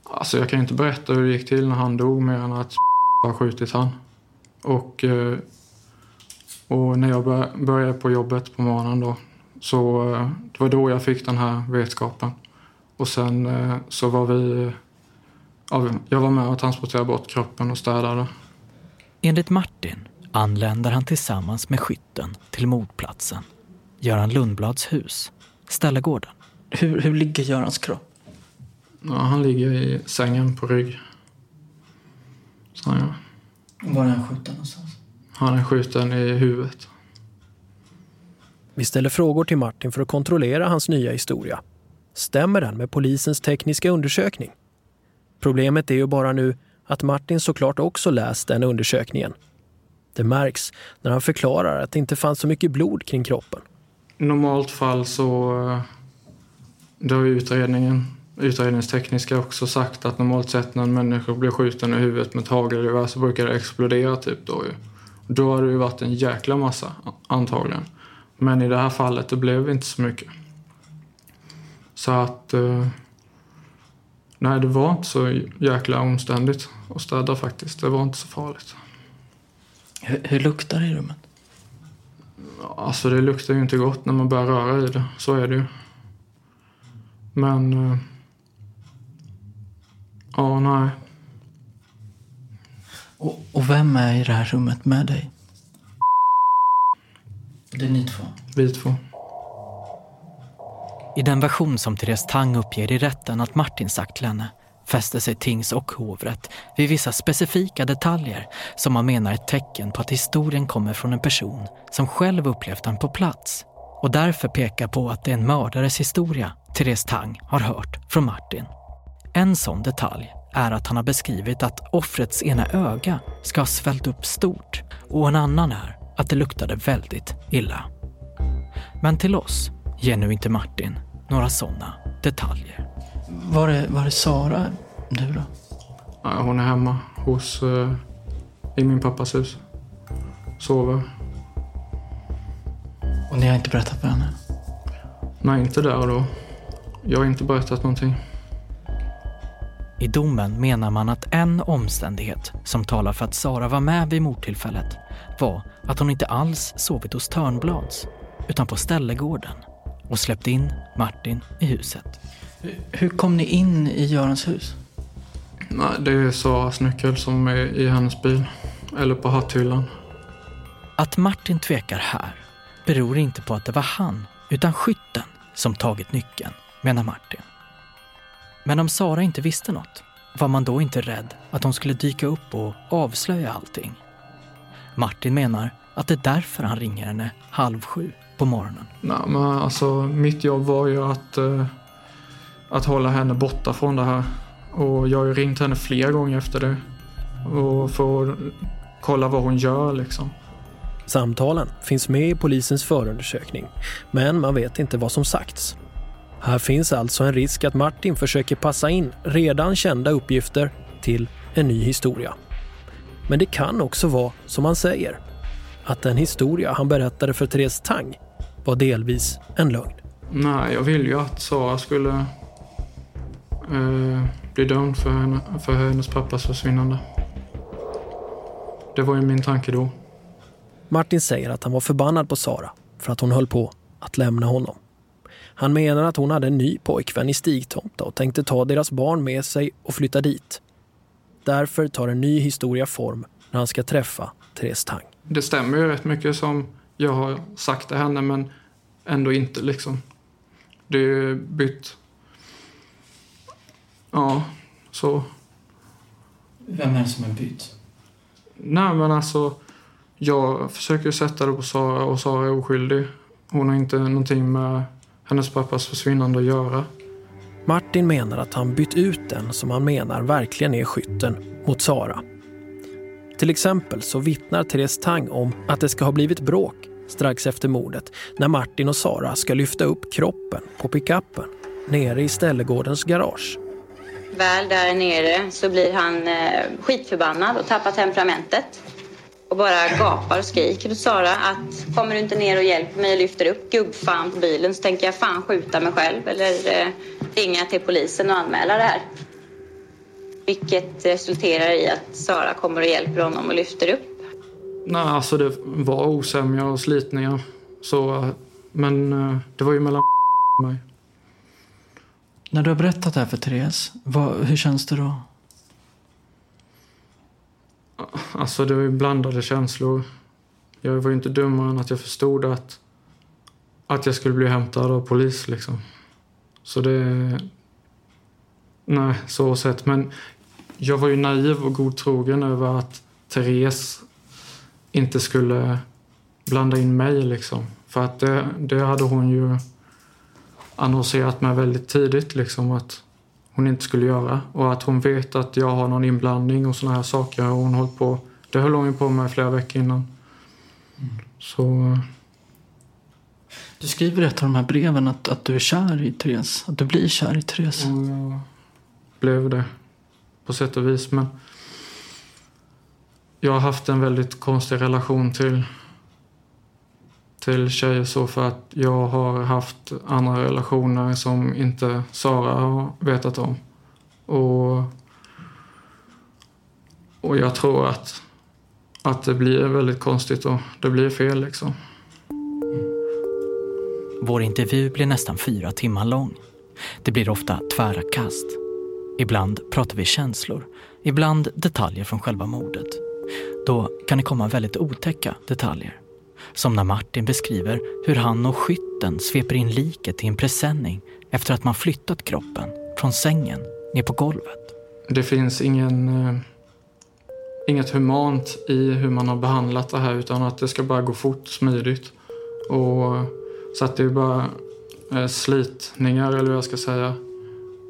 Speaker 1: Alltså jag kan inte berätta hur det gick till när han dog mer än att har skjutit han. Och, eh, och när jag bör- började på jobbet på morgonen då så eh, det var då jag fick den här vetskapen. Och sen så var vi... Ja, jag var med och transporterade bort kroppen och städade.
Speaker 3: Enligt Martin anländer han tillsammans med skytten till mordplatsen. Göran Lundblads hus, Ställegården.
Speaker 17: Hur, hur ligger Görans kropp?
Speaker 1: Ja, han ligger i sängen på rygg. Så ja.
Speaker 17: Var är han skjuten någonstans?
Speaker 1: Han är skjuten i huvudet.
Speaker 2: Vi ställer frågor till Martin för att kontrollera hans nya historia. Stämmer den med polisens tekniska undersökning? Problemet är ju bara nu att Martin såklart också läst den undersökningen. Det märks när han förklarar att det inte fanns så mycket blod kring kroppen.
Speaker 1: I normalt fall så... Eh, det har ju utredningen, utredningstekniska också sagt att normalt sett när en människa blir skjuten i huvudet med ett hagelgevär så brukar det explodera typ då ju. Då har det ju varit en jäkla massa antagligen. Men i det här fallet det blev inte så mycket. Så att... Eh, Nej, det var inte så jäkla omständigt att städa faktiskt. Det var inte så farligt.
Speaker 17: Hur, hur luktar det i rummet?
Speaker 1: Alltså det luktar ju inte gott när man börjar röra i det. Så är det ju. Men... eh, Ja, nej.
Speaker 17: Och, och vem är i det här rummet med dig? Det är ni två.
Speaker 1: Vi två.
Speaker 3: I den version som Therese Tang uppger i rätten att Martin sagt till henne fäster sig tings och hovrätt vid vissa specifika detaljer som man menar är ett tecken på att historien kommer från en person som själv upplevt den på plats och därför pekar på att det är en mördares historia Therese Tang har hört från Martin. En sån detalj är att han har beskrivit att offrets ena öga ska ha svällt upp stort och en annan är att det luktade väldigt illa. Men till oss ger nu inte Martin några sådana detaljer.
Speaker 17: Var är, var är Sara nu då?
Speaker 1: Ja, Hon är hemma hos... eh, I min pappas hus. Sover.
Speaker 17: Och ni har inte berättat för henne?
Speaker 1: Nej, inte där och då. Jag har inte berättat någonting.
Speaker 3: I domen menar man att en omständighet som talar för att Sara var med vid mordtillfället var att hon inte alls sovit hos Törnblads utan på Ställegården och släppt in Martin i huset.
Speaker 17: Hur kom ni in i Görans hus?
Speaker 1: Nej, det är Saras nyckel som är i hennes bil. Eller på hatthyllan.
Speaker 3: Att Martin tvekar här beror inte på att det var han utan skytten som tagit nyckeln, menar Martin. Men om Sara inte visste något, var man då inte rädd att hon skulle dyka upp och avslöja allting? Martin menar att det är därför han ringer henne halv sju på morgonen.
Speaker 1: Nej, men alltså mitt jobb var ju att, eh, att hålla henne borta från det här. Och jag har ju ringt henne flera gånger efter det. Och för att kolla vad hon gör liksom.
Speaker 2: Samtalen finns med i polisens förundersökning, men man vet inte vad som sagts. Här finns alltså en risk att Martin försöker passa in redan kända uppgifter till en ny historia. Men det kan också vara som han säger, att den historia han berättade för Therese Tang var delvis en lögn.
Speaker 1: Nej, jag vill ju att Sara skulle eh, bli dömd för, henne, för hennes pappas försvinnande. Det var ju min tanke då.
Speaker 2: Martin säger att han var förbannad på Sara för att hon höll på att lämna honom. Han menar att hon hade en ny pojkvän i Stigtomta och tänkte ta deras barn med sig och flytta dit. Därför tar en ny historia form när han ska träffa Therese Tang.
Speaker 1: Det stämmer ju rätt mycket som jag har sagt till henne men ändå inte liksom. Det är bytt. Ja, så.
Speaker 17: Vem är det som är bytt?
Speaker 1: Nej men alltså. Jag försöker sätta det på Sara och Sara är oskyldig. Hon har inte någonting med hennes pappas försvinnande att göra.
Speaker 2: Martin menar att han bytt ut den som han menar verkligen är skytten mot Sara. Till exempel så vittnar Therese Tang om att det ska ha blivit bråk strax efter mordet när Martin och Sara ska lyfta upp kroppen på pickuppen nere i Ställegårdens garage.
Speaker 18: Väl där nere så blir han eh, skitförbannad och tappar temperamentet. Och bara gapar och skriker till Sara att kommer du inte ner och hjälper mig och lyfter upp gubbfan på bilen så tänker jag fan skjuta mig själv eller eh, ringa till polisen och anmäla det här. Vilket resulterar i att Sara kommer och hjälper honom och lyfter upp.
Speaker 1: Nej, alltså det var osämja och slitningar. Så, men eh, det var ju mellan och mig.
Speaker 17: När du har berättat det här för Therese, vad, hur känns det då?
Speaker 1: Alltså det var ju blandade känslor. Jag var ju inte dummare än att jag förstod att, att jag skulle bli hämtad av polis liksom. Så det... Nej, så sett. Men jag var ju naiv och godtrogen över att Therese inte skulle blanda in mig liksom. För att det, det hade hon ju annonserat med väldigt tidigt liksom att hon inte skulle göra. Och att hon vet att jag har någon inblandning och såna här saker. Och hon hållit på, det höll hon ju på med flera veckor innan. Mm. Så...
Speaker 17: Du skriver i ett av de här breven att, att du är kär i Therese. Att du blir kär i Therese.
Speaker 1: Ja, jag blev det på sätt och vis. Men jag har haft en väldigt konstig relation till, till tjejer så för att jag har haft andra relationer som inte Sara har vetat om. Och, och jag tror att, att det blir väldigt konstigt och det blir fel liksom.
Speaker 3: Vår intervju blir nästan fyra timmar lång. Det blir ofta tvära kast. Ibland pratar vi känslor, ibland detaljer från själva mordet. Då kan det komma väldigt otäcka detaljer. Som när Martin beskriver hur han och skytten sveper in liket i en presenning efter att man flyttat kroppen från sängen ner på golvet.
Speaker 1: Det finns ingen, eh, inget humant i hur man har behandlat det här utan att det ska bara gå fort, smidigt. Och, så att det är bara eh, slitningar eller vad jag ska säga.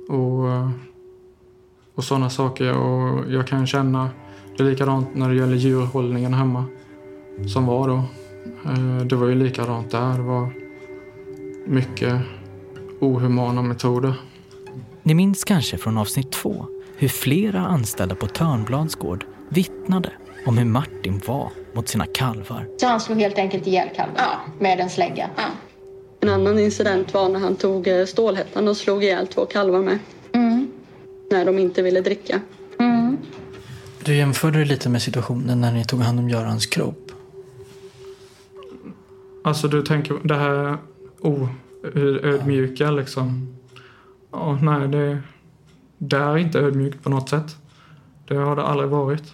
Speaker 1: Och, och sådana saker. Och jag kan känna det är likadant när det gäller djurhållningen hemma. Som var då. Eh, det var ju likadant där. Det var mycket ohumana metoder.
Speaker 3: Ni minns kanske från avsnitt två hur flera anställda på Törnblads gård vittnade om hur Martin var mot sina kalvar.
Speaker 19: Så han slog helt enkelt ihjäl kalven ja. med en slägga? Ja.
Speaker 20: En annan incident var när han tog eh, stålhättan och slog ihjäl två kalvar med. Mm. När de inte ville dricka. Mm.
Speaker 17: Du jämförde det lite med situationen när ni tog hand om Görans kropp.
Speaker 1: Alltså du tänker det här oh, ödmjuka liksom. Ja, nej, det, det är inte ödmjukt på något sätt. Det har det aldrig varit.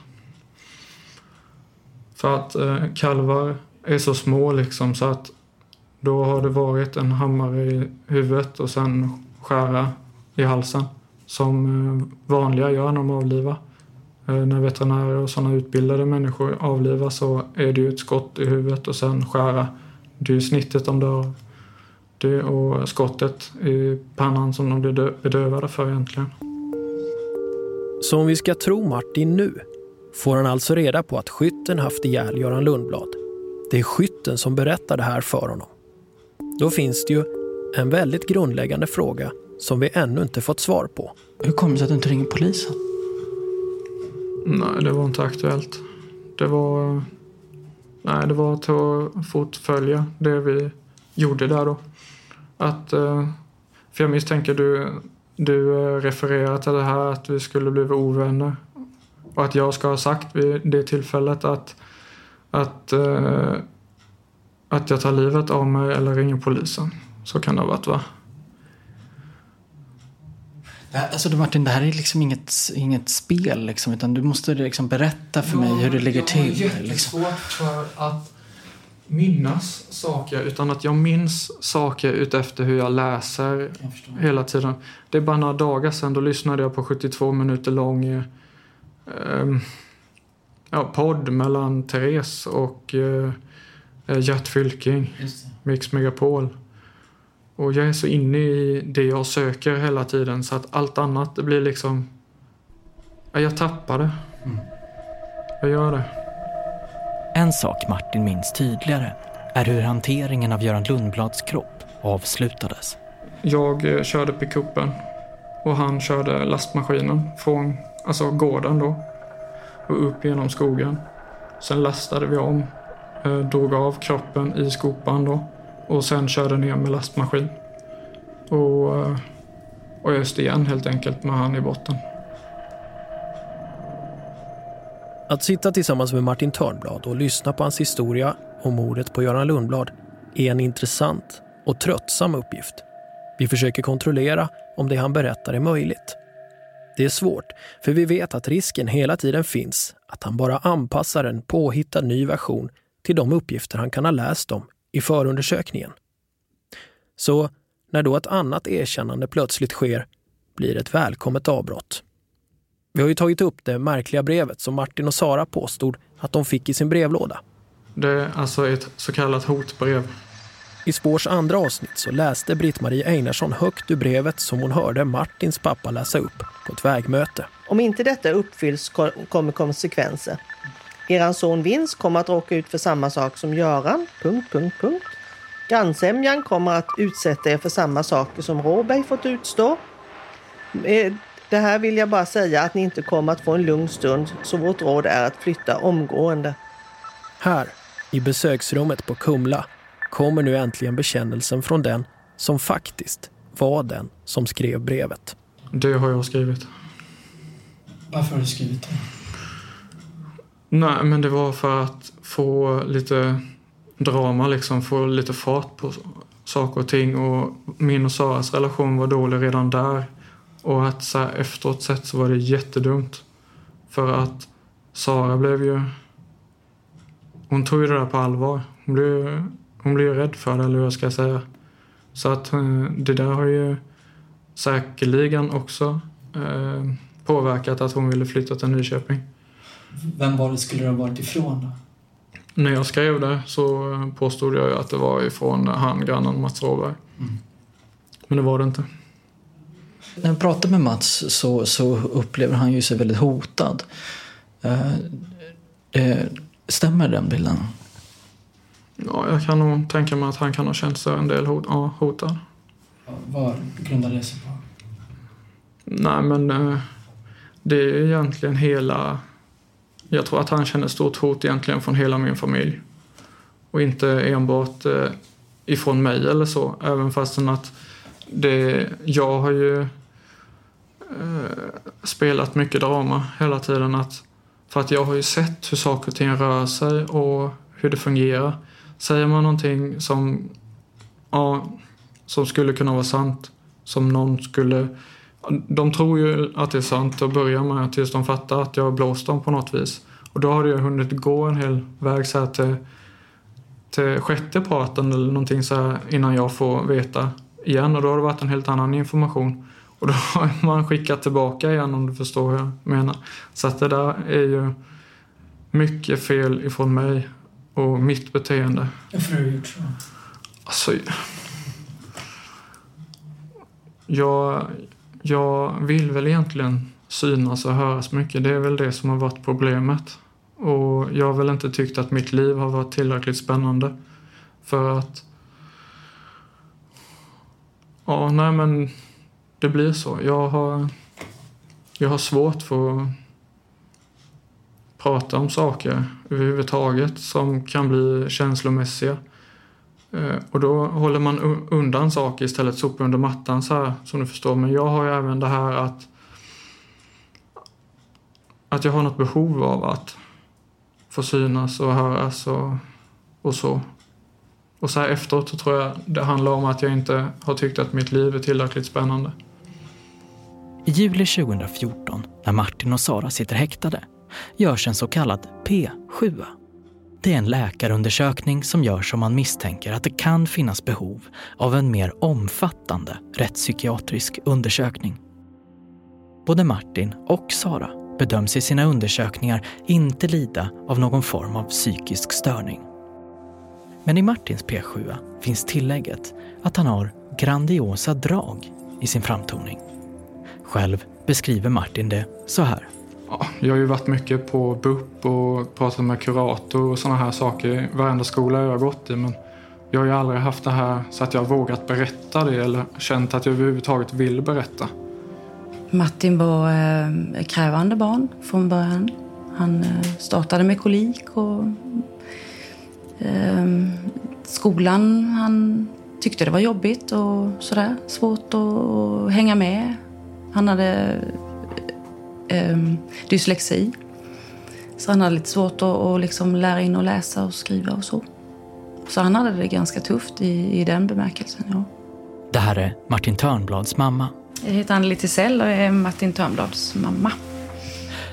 Speaker 1: För att eh, kalvar är så små liksom så att då har det varit en hammare i huvudet och sen skära i halsen som eh, vanliga gör när de avlivar. Eh, när veterinärer och sådana utbildade människor avlivas så är det ju ett skott i huvudet och sen skära. Det är ju snittet de dör det och skottet i pannan som de blir bedövade för egentligen.
Speaker 2: Så om vi ska tro Martin nu får han alltså reda på att skytten haft ihjäl Göran Lundblad. Det är skytten som berättar det här för honom. Då finns det ju en väldigt grundläggande fråga som vi ännu inte fått svar på.
Speaker 17: Hur kommer det sig att du inte ringer polisen?
Speaker 1: Nej, det var inte aktuellt. Det var, nej, det var att fortfölja det vi gjorde där då. Att, eh, för jag misstänker du, du eh, refererar till det här att vi skulle bli ovänner. Och att jag ska ha sagt vid det tillfället att, att, eh, att jag tar livet av mig eller ringer polisen. Så kan det ha varit va?
Speaker 17: Alltså Martin, det här är liksom inget, inget spel liksom, utan du måste liksom berätta för mig hur det ligger till.
Speaker 1: Jag har
Speaker 17: liksom.
Speaker 1: jättesvårt för att minnas saker utan att jag minns saker utefter hur jag läser jag hela tiden. Det är bara några dagar sedan då lyssnade jag på 72 minuter lång eh, ja, podd mellan Therese och eh, Gert Fylking, Mix Megapol. Och jag är så inne i det jag söker hela tiden så att allt annat det blir liksom... Ja, jag tappar det. Mm. Jag gör det.
Speaker 3: En sak Martin minns tydligare är hur hanteringen av Göran Lundblads kropp avslutades.
Speaker 1: Jag eh, körde pickuppen och han körde lastmaskinen från alltså gården då och upp genom skogen. Sen lastade vi om, eh, drog av kroppen i skopan då och sen körde ner med lastmaskin. Och, eh, och öste igen helt enkelt med han i botten.
Speaker 2: Att sitta tillsammans med Martin Törnblad och lyssna på hans historia om mordet på Göran Lundblad är en intressant och tröttsam uppgift. Vi försöker kontrollera om det han berättar är möjligt. Det är svårt, för vi vet att risken hela tiden finns att han bara anpassar en påhittad ny version till de uppgifter han kan ha läst om i förundersökningen. Så när då ett annat erkännande plötsligt sker blir ett välkommet avbrott. Vi har ju tagit upp det märkliga brevet som Martin och Sara påstod att de fick i sin brevlåda.
Speaker 1: Det är alltså ett så kallat hotbrev.
Speaker 2: I Spårs andra avsnitt så läste Britt-Marie Einarsson högt ur brevet som hon hörde Martins pappa läsa upp på ett vägmöte.
Speaker 21: Om inte detta uppfylls kommer konsekvenser. Eran son Vince kommer att råka ut för samma sak som Göran... Punkt, punkt, punkt. Grannsämjan kommer att utsätta er för samma saker som Råberg fått utstå. Med det här vill jag bara säga att ni inte kommer att få en lugn stund så vårt råd är att flytta omgående.
Speaker 2: Här, i besöksrummet på Kumla, kommer nu äntligen bekännelsen från den som faktiskt var den som skrev brevet.
Speaker 1: Det har jag skrivit.
Speaker 17: Varför har du skrivit det?
Speaker 1: Nej, men det var för att få lite drama, liksom, få lite fart på saker och ting. Och min och Saras relation var dålig redan där. Och att så här, efteråt sett så var det jättedumt. För att Sara blev ju... Hon tog ju det där på allvar. Hon blev, hon blev ju rädd för det, eller hur jag ska säga. Så att eh, det där har ju säkerligen också eh, påverkat att hon ville flytta till Nyköping.
Speaker 17: Vem var det skulle det ha varit ifrån då?
Speaker 1: När jag skrev det så påstod jag ju att det var ifrån han, grannen Mats Råberg.
Speaker 17: Mm.
Speaker 1: Men det var det inte.
Speaker 17: När jag pratar med Mats så, så upplever han ju sig väldigt hotad. Eh, eh, stämmer den bilden?
Speaker 1: Ja, jag kan nog tänka mig att han kan ha känt sig en del hot, ja, hotad.
Speaker 17: Vad grundar det sig på?
Speaker 1: Nej, men eh, det är egentligen hela... Jag tror att han känner stort hot egentligen från hela min familj. Och inte enbart eh, ifrån mig eller så. Även fastän att det, jag har ju eh, spelat mycket drama hela tiden. Att, för att jag har ju sett hur saker och ting rör sig och hur det fungerar. Säger man någonting som, ja, som skulle kunna vara sant, som någon skulle... De tror ju att det är sant och börjar med tills de fattar att jag har blåst dem på något vis. Och då har ju hunnit gå en hel väg så här till, till sjätte parten eller någonting så här innan jag får veta igen och då har det varit en helt annan information. Och då har man skickat tillbaka igen om du förstår hur jag menar. Så att det där är ju mycket fel ifrån mig och mitt beteende.
Speaker 17: Varför har du gjort så?
Speaker 1: Alltså, jag, jag vill väl egentligen synas och höras mycket. Det är väl det som har varit problemet. Och jag har väl inte tyckt att mitt liv har varit tillräckligt spännande. För att... Ja, nej men det blir så. Jag har, jag har svårt för att prata om saker överhuvudtaget som kan bli känslomässiga. Eh, och då håller man undan saker istället, sopar under mattan så här som du förstår. Men jag har ju även det här att att jag har något behov av att få synas och höras och, och så. Och så här efteråt så tror jag det handlar om att jag inte har tyckt att mitt liv är tillräckligt spännande.
Speaker 3: I juli 2014, när Martin och Sara sitter häktade, görs en så kallad P7. Det är en läkarundersökning som görs om man misstänker att det kan finnas behov av en mer omfattande rättspsykiatrisk undersökning. Både Martin och Sara bedöms i sina undersökningar inte lida av någon form av psykisk störning. Men i Martins P7 finns tillägget att han har grandiosa drag i sin framtoning. Själv beskriver Martin det så här.
Speaker 1: Ja, jag har ju varit mycket på BUP och pratat med kurator och sådana här saker. Varenda skola jag har gått i men jag har ju aldrig haft det här så att jag har vågat berätta det eller känt att jag överhuvudtaget vill berätta.
Speaker 10: Martin var eh, krävande barn från början. Han eh, startade med kolik och eh, skolan, han tyckte det var jobbigt och sådär. Svårt att hänga med. Han hade eh, dyslexi. Så han hade lite svårt att, att liksom lära in och läsa och skriva och så. Så han hade det ganska tufft i, i den bemärkelsen, ja.
Speaker 3: Det här är Martin Törnblads mamma.
Speaker 10: Jag heter Anneli Tisell och är Martin Törnblads mamma.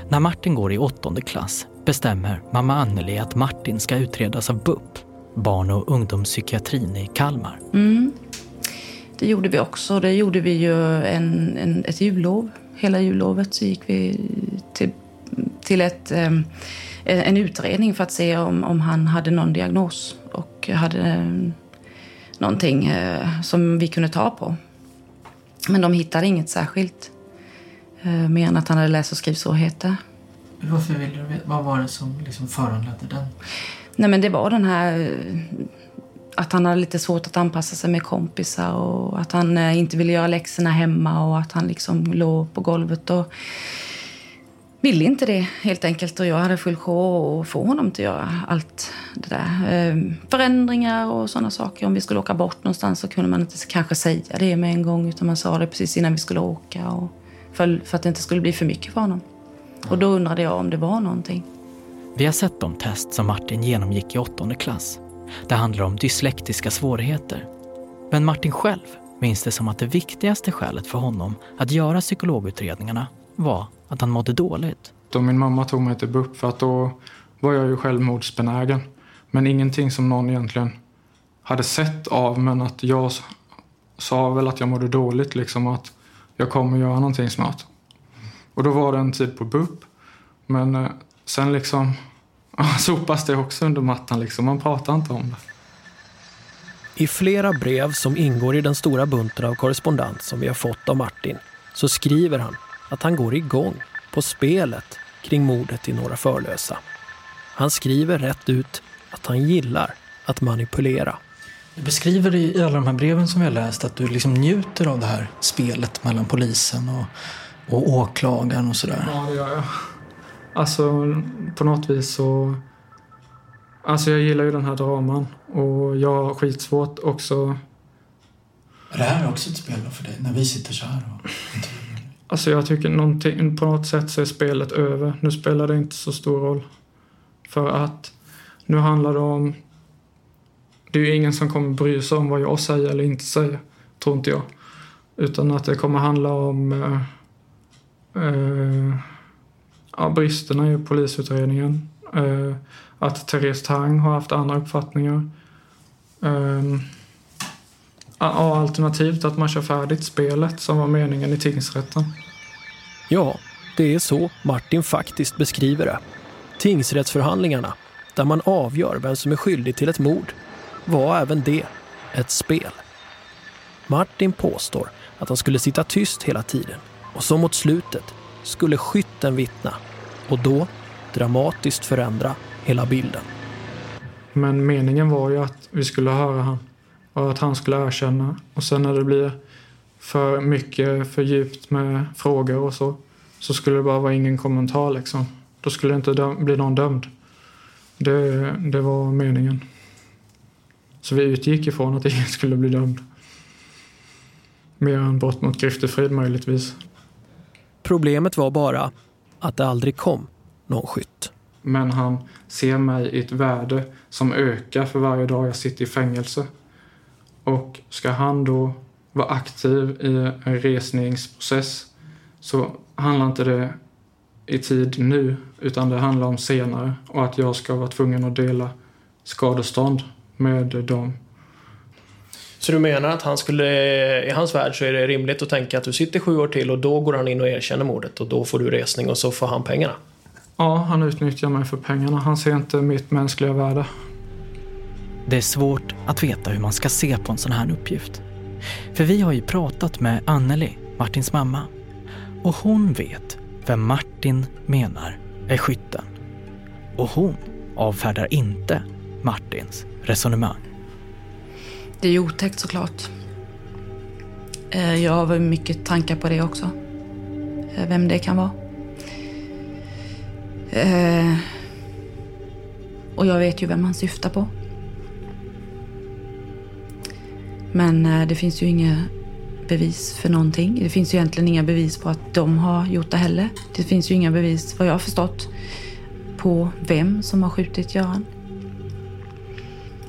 Speaker 3: När Martin går i åttonde klass bestämmer mamma Anneli att Martin ska utredas av BUP, barn och ungdomspsykiatrin i Kalmar.
Speaker 10: Mm. Det gjorde vi också. Det gjorde vi ju en, en, ett jullov. Hela jullovet så gick vi till, till ett,
Speaker 22: eh, en utredning för att se om, om han hade någon diagnos och hade eh, någonting eh, som vi kunde ta på. Men de hittade inget särskilt. Eh, mer än att han hade läs och skrivsvårigheter.
Speaker 17: Varför vill du? Vad var det som liksom föranledde den?
Speaker 22: Nej men det var den här att han hade lite svårt att anpassa sig med kompisar och att han eh, inte ville göra läxorna hemma och att han liksom låg på golvet och ville inte det helt enkelt. Och jag hade full sjå att få honom att göra allt det där. Ehm, förändringar och sådana saker. Om vi skulle åka bort någonstans så kunde man inte kanske säga det med en gång utan man sa det precis innan vi skulle åka. Och för, för att det inte skulle bli för mycket för honom. Och då undrade jag om det var någonting.
Speaker 3: Vi har sett de test som Martin genomgick i åttonde klass. Det handlar om dyslektiska svårigheter. Men Martin själv minns det som att det viktigaste skälet för honom att göra psykologutredningarna var att han mådde dåligt.
Speaker 1: Då min mamma tog mig till BUP för att då var jag ju självmordsbenägen. Men ingenting som någon egentligen hade sett av men att jag sa väl att jag mådde dåligt liksom att jag kommer göra någonting snart. Och då var det en tid på BUP. Men eh, sen liksom sopas det också under mattan liksom. Man pratar inte om det.
Speaker 2: I flera brev som ingår i den stora bunten av korrespondens som vi har fått av Martin så skriver han att han går igång på spelet kring mordet i Norra Förlösa. Han skriver rätt ut att han gillar att manipulera.
Speaker 17: Du beskriver i alla de här breven som vi har läst att du liksom njuter av det här spelet mellan polisen och, och åklagaren och sådär.
Speaker 1: Ja, det gör jag. Alltså, på något vis så... Alltså jag gillar ju den här draman och jag har skitsvårt också...
Speaker 17: Är det här också ett spel för dig? När vi sitter så här och
Speaker 1: Alltså jag tycker någonting, på något sätt så är spelet över. Nu spelar det inte så stor roll. För att nu handlar det om... Det är ju ingen som kommer bry sig om vad jag säger eller inte säger, tror inte jag. Utan att det kommer handla om eh, eh, ja, bristerna i polisutredningen. Eh, att Therese Tang har haft andra uppfattningar. Eh, alternativt att man kör färdigt spelet som var meningen i tingsrätten.
Speaker 2: Ja, det är så Martin faktiskt beskriver det. Tingsrättsförhandlingarna, där man avgör vem som är skyldig till ett mord, var även det ett spel. Martin påstår att han skulle sitta tyst hela tiden och så mot slutet skulle skytten vittna och då dramatiskt förändra hela bilden.
Speaker 1: Men meningen var ju att vi skulle höra han och att han skulle erkänna. Och sen när det blir för mycket, för djupt med frågor och så, så skulle det bara vara ingen kommentar liksom. Då skulle det inte bli någon dömd. Det, det var meningen. Så vi utgick ifrån att ingen skulle bli dömd. Mer än brott mot griftefrid möjligtvis.
Speaker 2: Problemet var bara att det aldrig kom någon skytt.
Speaker 1: Men han ser mig i ett värde som ökar för varje dag jag sitter i fängelse. Och ska han då vara aktiv i en resningsprocess så handlar inte det i tid nu utan det handlar om senare och att jag ska vara tvungen att dela skadestånd med dem.
Speaker 2: Så du menar att han skulle, i hans värld så är det rimligt att tänka att du sitter sju år till och då går han in och erkänner mordet och då får du resning och så får han pengarna?
Speaker 1: Ja, han utnyttjar mig för pengarna. Han ser inte mitt mänskliga värde.
Speaker 3: Det är svårt att veta hur man ska se på en sån här uppgift. För vi har ju pratat med Anneli, Martins mamma. Och hon vet vem Martin menar är skytten. Och hon avfärdar inte Martins resonemang.
Speaker 22: Det är ju otäckt såklart. Eh, jag har mycket tankar på det också. Eh, vem det kan vara. Eh, och jag vet ju vem han syftar på. Men det finns ju inga bevis för någonting. Det finns ju egentligen inga bevis på att de har gjort det heller. Det finns ju inga bevis, vad jag har förstått, på vem som har skjutit Göran.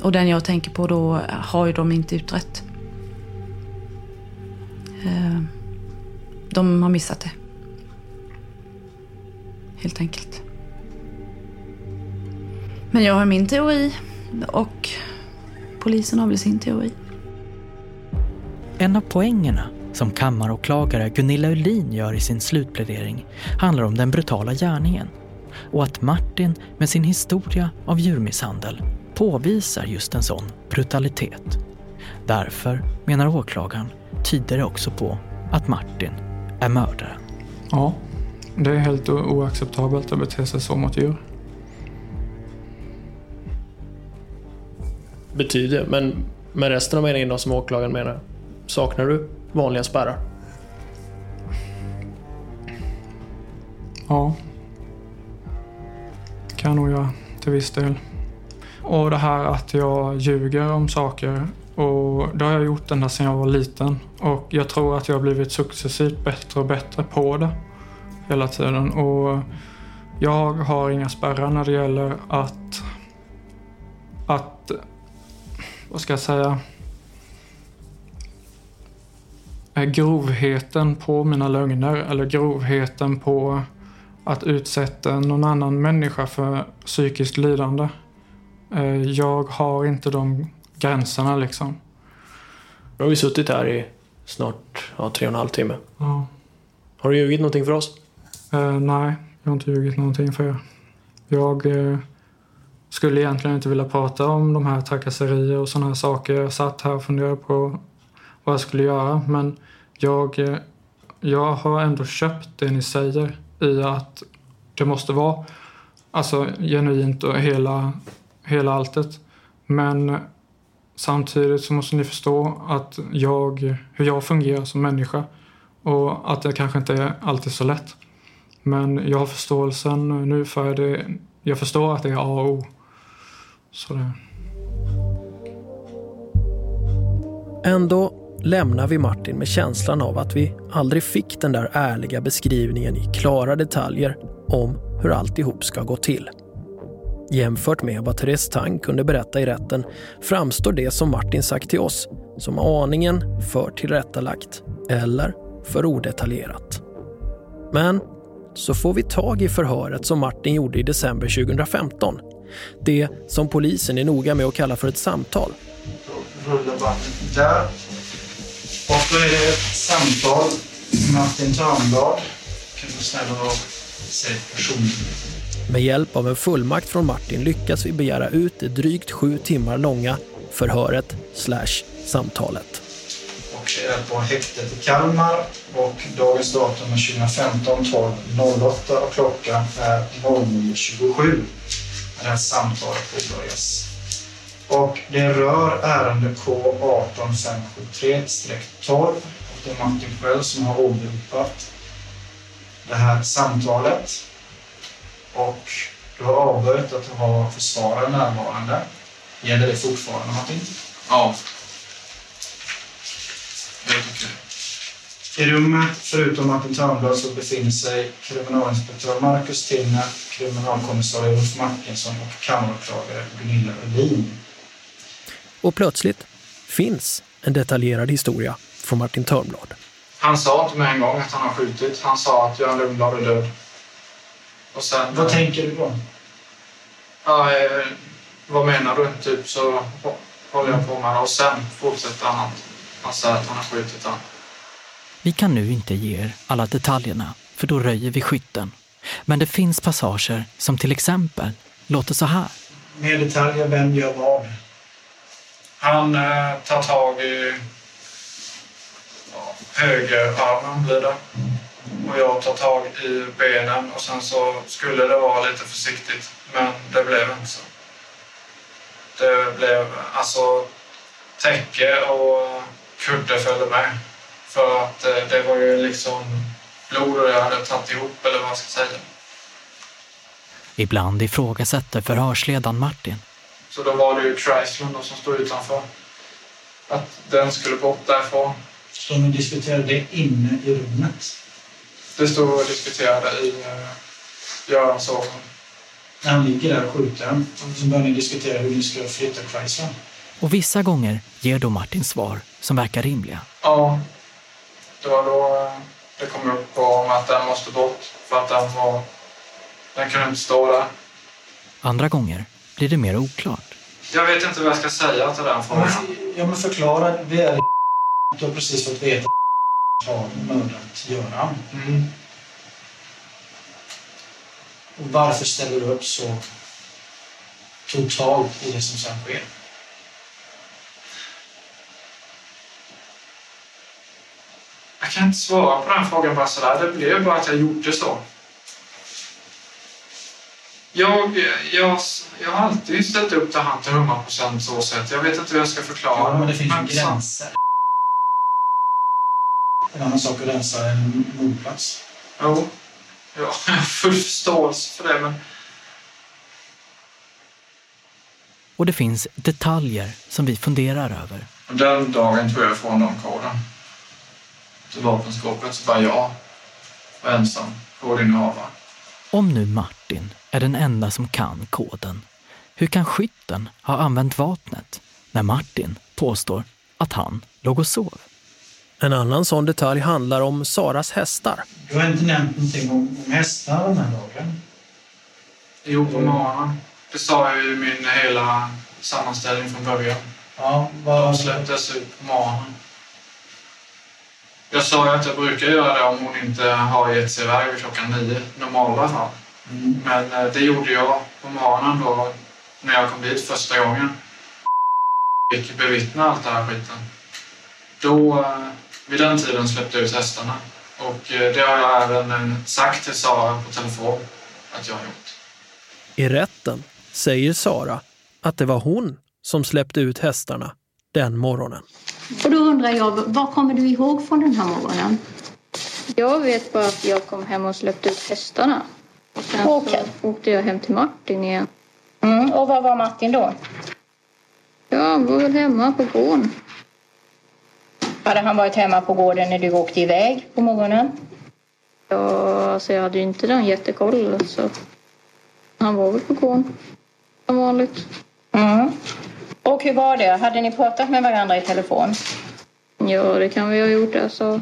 Speaker 22: Och den jag tänker på då eh, har ju de inte utrett. Eh, de har missat det. Helt enkelt. Men jag har min teori och polisen har väl sin teori.
Speaker 3: En av poängerna som kammaråklagare Gunilla Ulin gör i sin slutplädering handlar om den brutala gärningen. och att Martin med sin historia av djurmisshandel påvisar just en sån brutalitet. Därför, menar åklagaren, tyder det också på att Martin är mördaren.
Speaker 1: Ja, det är helt oacceptabelt att bete sig så mot djur.
Speaker 2: Betyder, men med resten av meningen då som åklagaren menar, saknar du vanliga spärrar?
Speaker 1: Ja. Kan jag nog göra till viss del. Och det här att jag ljuger om saker. Och det har jag gjort ända sedan jag var liten. Och jag tror att jag har blivit successivt bättre och bättre på det. Hela tiden. Och jag har inga spärrar när det gäller att... Att... Vad ska jag säga? Eh, grovheten på mina lögner eller grovheten på att utsätta någon annan människa för psykiskt lidande. Eh, Jag har inte de gränserna liksom.
Speaker 2: Nu har vi suttit här i snart ja, tre och en halv timme.
Speaker 1: Ja.
Speaker 2: Har du ljugit någonting för oss?
Speaker 1: Eh, nej, jag har inte ljugit någonting för er. Jag eh, skulle egentligen inte vilja prata om de här trakasserier och sådana här saker. Jag satt här och funderade på vad jag skulle göra. Men jag, eh, jag har ändå köpt det ni säger i att det måste vara alltså, genuint och hela, hela alltet. Men samtidigt så måste ni förstå att jag, hur jag fungerar som människa och att det kanske inte är alltid så lätt. Men jag har förståelsen nu för det. Jag förstår att det är A och O. Så det.
Speaker 2: Ändå lämnar vi Martin med känslan av att vi aldrig fick den där ärliga beskrivningen i klara detaljer om hur alltihop ska gå till. Jämfört med vad Therese Tang kunde berätta i rätten framstår det som Martin sagt till oss som aningen för tillrättalagt eller för odetaljerat. Men så får vi tag i förhöret som Martin gjorde i december 2015. Det som polisen är noga med att kalla för ett samtal.
Speaker 23: Rullar bandet där. Och då är det ett samtal med Martin Törnblad. Kan du snälla säga säg.
Speaker 2: Med hjälp av en fullmakt från Martin lyckas vi begära ut det drygt sju timmar långa förhöret slash samtalet.
Speaker 23: Och det är på häktet i Kalmar. Och dagens datum är 2015 12 08 och klockan är 09.27 när det här samtalet påbörjas. Och det rör ärende K18573-12 och det är Martin själv som har åberopat det här samtalet. Och du har avböjt att ha försvarare närvarande. Gäller det fortfarande Martin?
Speaker 1: Ja. Helt okej.
Speaker 23: I rummet, förutom Martin Törnblad, så befinner sig kriminalinspektör Marcus Tinner, kriminalkommissarie Ulf Martinsson och kammaråklagare Gunilla Öhlin.
Speaker 2: Och plötsligt finns en detaljerad historia från Martin Törnblad.
Speaker 1: Han sa inte med en gång att han har skjutit. Han sa att Göran Lundblad är död. Och sen...
Speaker 23: Vad tänker du på?
Speaker 1: Ja, eh, vad menar du? Typ så håller jag på med det. Och sen fortsätter han att han säger att han har skjutit han.
Speaker 3: Vi kan nu inte ge er alla detaljerna, för då röjer vi skytten. Men det finns passager som till exempel låter så här.
Speaker 23: Mer detaljer, vem gör vad?
Speaker 1: Han eh, tar tag i ja, högerarmen blir det. Och jag tar tag i benen och sen så skulle det vara lite försiktigt. Men det blev inte så. Det blev alltså täcke och kudde följde med. För att eh, det var ju liksom blod och jag hade tagit ihop eller vad jag ska säga.
Speaker 3: Ibland ifrågasätter förhörsledaren Martin.
Speaker 1: Så då var det ju Chrysler då som stod utanför. Att den skulle bort därifrån.
Speaker 23: Så ni diskuterade det inne i rummet?
Speaker 1: Det stod och diskuterade i uh, Görans sovrum.
Speaker 23: När han ligger där och skjuter den, så börjar ni diskutera hur ni ska flytta Chrysler.
Speaker 3: Och vissa gånger ger då Martin svar som verkar rimliga.
Speaker 1: Ja, det var då eh, det kom upp om att den måste bort för att den var... Den kunde inte stå där.
Speaker 3: Andra gånger blir det mer oklart.
Speaker 1: Jag vet inte vad jag ska säga till den frågan.
Speaker 23: Ja, men förklara. Vi är Du har precis fått veta har mördat Göran.
Speaker 1: Mm.
Speaker 23: Och varför ställer du upp så totalt i det som sen sker?
Speaker 1: Jag kan inte svara på den frågan bara sådär. Det blev bara att jag gjorde så. Jag, jag, jag har alltid ställt upp det här till 100 procent så sätt. Jag vet inte hur jag ska förklara.
Speaker 23: Ja, men det finns ju gränser. En annan sak att rensa en mordplats.
Speaker 1: Jo, ja, jag har full förståelse för det men
Speaker 3: Och det finns detaljer som vi funderar över.
Speaker 1: den dagen tog jag ifrån dem koden till vapenskåpet så bara jag var ensam kodinnehavare.
Speaker 3: Om nu Martin är den enda som kan koden, hur kan skytten ha använt vapnet när Martin påstår att han låg och sov?
Speaker 2: En annan sån detalj handlar om Saras hästar.
Speaker 23: Du har inte nämnt någonting om, om hästar den här dagen.
Speaker 1: Jo, på morgonen. Det sa jag ju i min hela sammanställning från början.
Speaker 23: Ja,
Speaker 1: De släpptes ut på morgonen. Jag sa ju att jag brukar göra det om hon inte har gett sig iväg vid klockan nio, normala fall. Men eh, det gjorde jag på morgonen då, när jag kom dit första gången. Fick bevittna allt det här skiten. Då, eh, vid den tiden släppte jag ut hästarna. Och eh, det har jag även eh, sagt till Sara på telefon att jag har gjort.
Speaker 2: I rätten säger Sara att det var hon som släppte ut hästarna den morgonen.
Speaker 19: Och då undrar jag, vad kommer du ihåg från den här morgonen?
Speaker 20: Jag vet bara att jag kom hem och släppte ut hästarna. Och sen
Speaker 19: Okej.
Speaker 20: så åkte jag hem till Martin igen.
Speaker 19: Mm, och var var Martin då?
Speaker 20: Ja, han var väl hemma på gården.
Speaker 19: Hade han varit hemma på gården när du åkte iväg på morgonen?
Speaker 20: Ja, alltså jag hade ju inte den jättekoll så han var väl på gården. Som vanligt.
Speaker 19: Mm. Och hur var det? Hade ni pratat med varandra i telefon?
Speaker 20: Ja, det kan vi ha gjort alltså.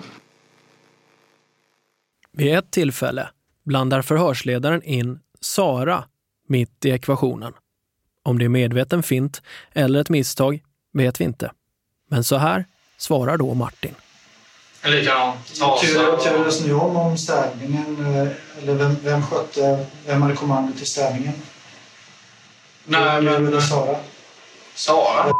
Speaker 2: Vid ett tillfälle blandar förhörsledaren in Sara mitt i ekvationen. Om det är medveten fint eller ett misstag vet vi inte. Men så här svarar då Martin.
Speaker 1: Likadant.
Speaker 23: Tur- Turades ni om om städningen? eh, Eller vem, vem skötte, vem hade kommando till städningen?
Speaker 1: Nej,
Speaker 23: Du
Speaker 1: men...
Speaker 23: eller Sara?
Speaker 1: Sara?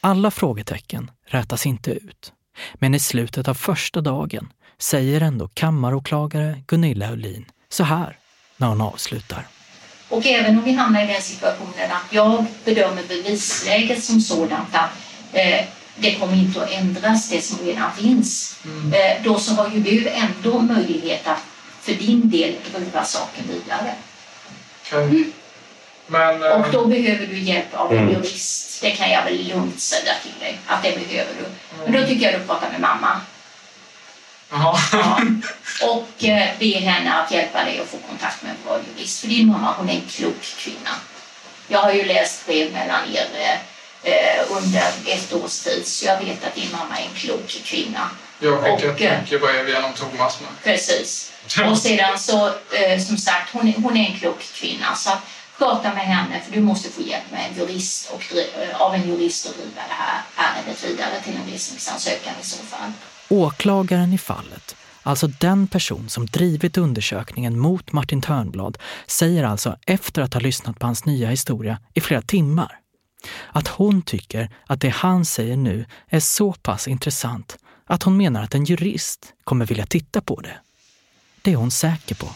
Speaker 3: Alla frågetecken rätas inte ut. Men i slutet av första dagen säger ändå kammaråklagare Gunilla Ullin så här när hon avslutar.
Speaker 24: Och även om vi hamnar i den situationen att jag bedömer bevisläget som sådant att eh, det kommer inte att ändras, det som redan finns, eh, då så har ju du ändå möjlighet att för din del driva saken vidare.
Speaker 1: Okej. Men... eh,
Speaker 24: Och då behöver du hjälp av en
Speaker 1: Mm.
Speaker 24: jurist. Det kan jag väl lugnt säga till dig att det behöver du. Men då tycker jag du pratar med mamma. Ja. Och eh, be henne att hjälpa dig att få kontakt med en bra jurist. För din mamma hon är en klok kvinna. Jag har ju läst brev mellan er eh, under ett års tid så jag vet att din mamma är en klok kvinna.
Speaker 1: Jag
Speaker 24: Och, eh,
Speaker 1: mycket brev genom Thomas med.
Speaker 24: Precis. Och sedan så, eh, som sagt, hon är, hon är en klok kvinna. Så att prata med henne, för du måste få hjälp med en jurist och, eh, av en jurist och driva det här ärendet vidare till en resningsansökan i så fall.
Speaker 3: Åklagaren i fallet, alltså den person som drivit undersökningen mot Martin Törnblad, säger alltså efter att ha lyssnat på hans nya historia i flera timmar att hon tycker att det han säger nu är så pass intressant att hon menar att en jurist kommer vilja titta på det. Det är hon säker på.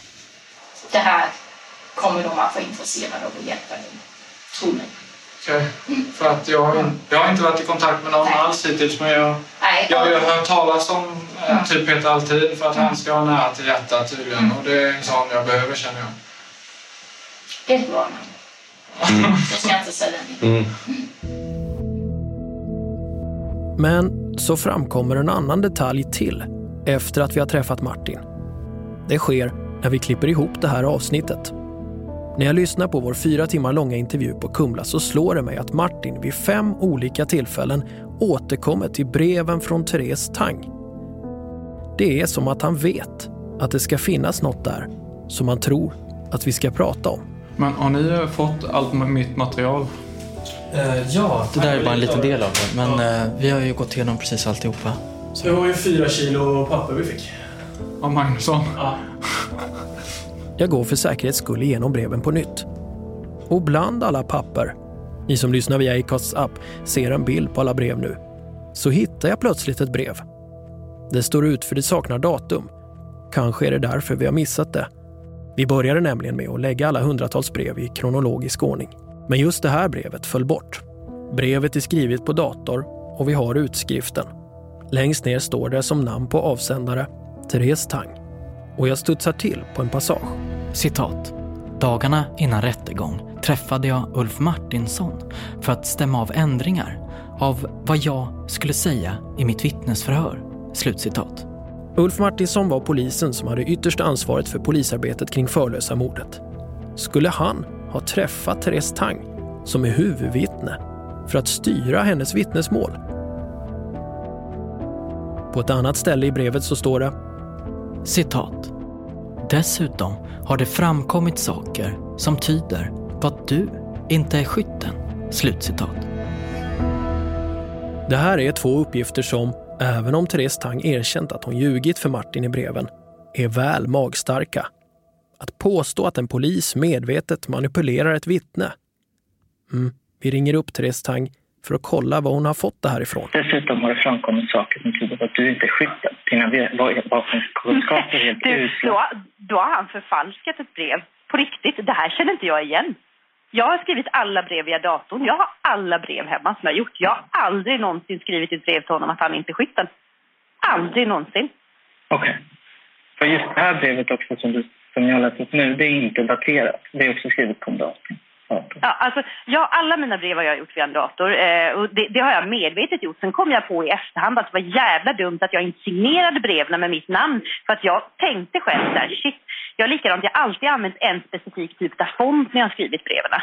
Speaker 24: Det här kommer de att vara intresserade av att hjälpa dig. Tro mig.
Speaker 1: Okej. För att jag, har jag har inte varit i kontakt med någon alls hittills men jag,
Speaker 24: Nej,
Speaker 1: jag har ju hört talas om eh, typ Peter Altin för att
Speaker 24: Mm.
Speaker 1: han ska ha nära till hjärtat tydligen och det är en sån jag behöver känner jag.
Speaker 24: Det är ett bra namn. Jag ska inte säga det.
Speaker 2: Men så framkommer en annan detalj till efter att vi har träffat Martin. Det sker när vi klipper ihop det här avsnittet. När jag lyssnar på vår fyra timmar långa intervju på Kumla så slår det mig att Martin vid fem olika tillfällen återkommer till breven från Therese Tang. Det är som att han vet att det ska finnas något där som han tror att vi ska prata om.
Speaker 1: Men har ni fått allt med mitt material?
Speaker 17: ja, det där är bara en liten del av det. Men eh, vi har ju gått igenom precis alltihopa.
Speaker 2: Det var ju fyra kilo papper vi fick.
Speaker 1: Av Magnusson?
Speaker 2: Ja. Jag går för säkerhets skull igenom breven på nytt. Och bland alla papper, ni som lyssnar via Acasts app ser en bild på alla brev nu, så hittar jag plötsligt ett brev. Det står ut för det saknar datum. Kanske är det därför vi har missat det. Vi började nämligen med att lägga alla hundratals brev i kronologisk ordning. Men just det här brevet föll bort. Brevet är skrivet på dator och vi har utskriften. Längst ner står det som namn på avsändare, Therese Tang. Och jag studsar till på en passage.
Speaker 3: Citat. Dagarna innan rättegång träffade jag Ulf Martinsson för att stämma av ändringar av vad jag skulle säga i mitt vittnesförhör. Slutcitat.
Speaker 2: Ulf Martinsson var polisen som hade yttersta ansvaret för polisarbetet kring Förlösa-mordet. Skulle han ha träffat Therese Tang, som är huvudvittne, för att styra hennes vittnesmål? På ett annat ställe i brevet så står det
Speaker 3: Citat. Dessutom har det framkommit saker som tyder på att du inte är skytten. Slutcitat.
Speaker 2: Det här är två uppgifter som, även om Therese Tang erkänt att hon ljugit för Martin i breven, är väl magstarka. Att påstå att en polis medvetet manipulerar ett vittne. Mm, vi ringer upp Therese Tang för att kolla var hon har fått det här ifrån.
Speaker 12: Dessutom har det framkommit saker som tyder på att du inte är skytten. Dina vapenkunskaper är helt
Speaker 4: Du,
Speaker 12: usla.
Speaker 4: då, då har han förfalskat ett brev. På riktigt. Det här känner inte jag igen. Jag har skrivit alla brev via datorn. Jag har alla brev hemma som jag har gjort. Jag har aldrig någonsin skrivit ett brev till honom att han inte är skytten. Aldrig någonsin.
Speaker 12: Okej. För just det här brevet också som, du, som jag har läst upp nu, det är inte daterat. Det är också skrivet på en dator.
Speaker 4: Ja, alltså, jag, alla mina brev har jag gjort via en dator eh, och det, det har jag medvetet gjort. Sen kom jag på i efterhand att det var jävla dumt att jag inte signerade breven med mitt namn. För att jag tänkte själv där, shit, jag likadant, jag har alltid använt en specifik typ av font när jag har skrivit breven.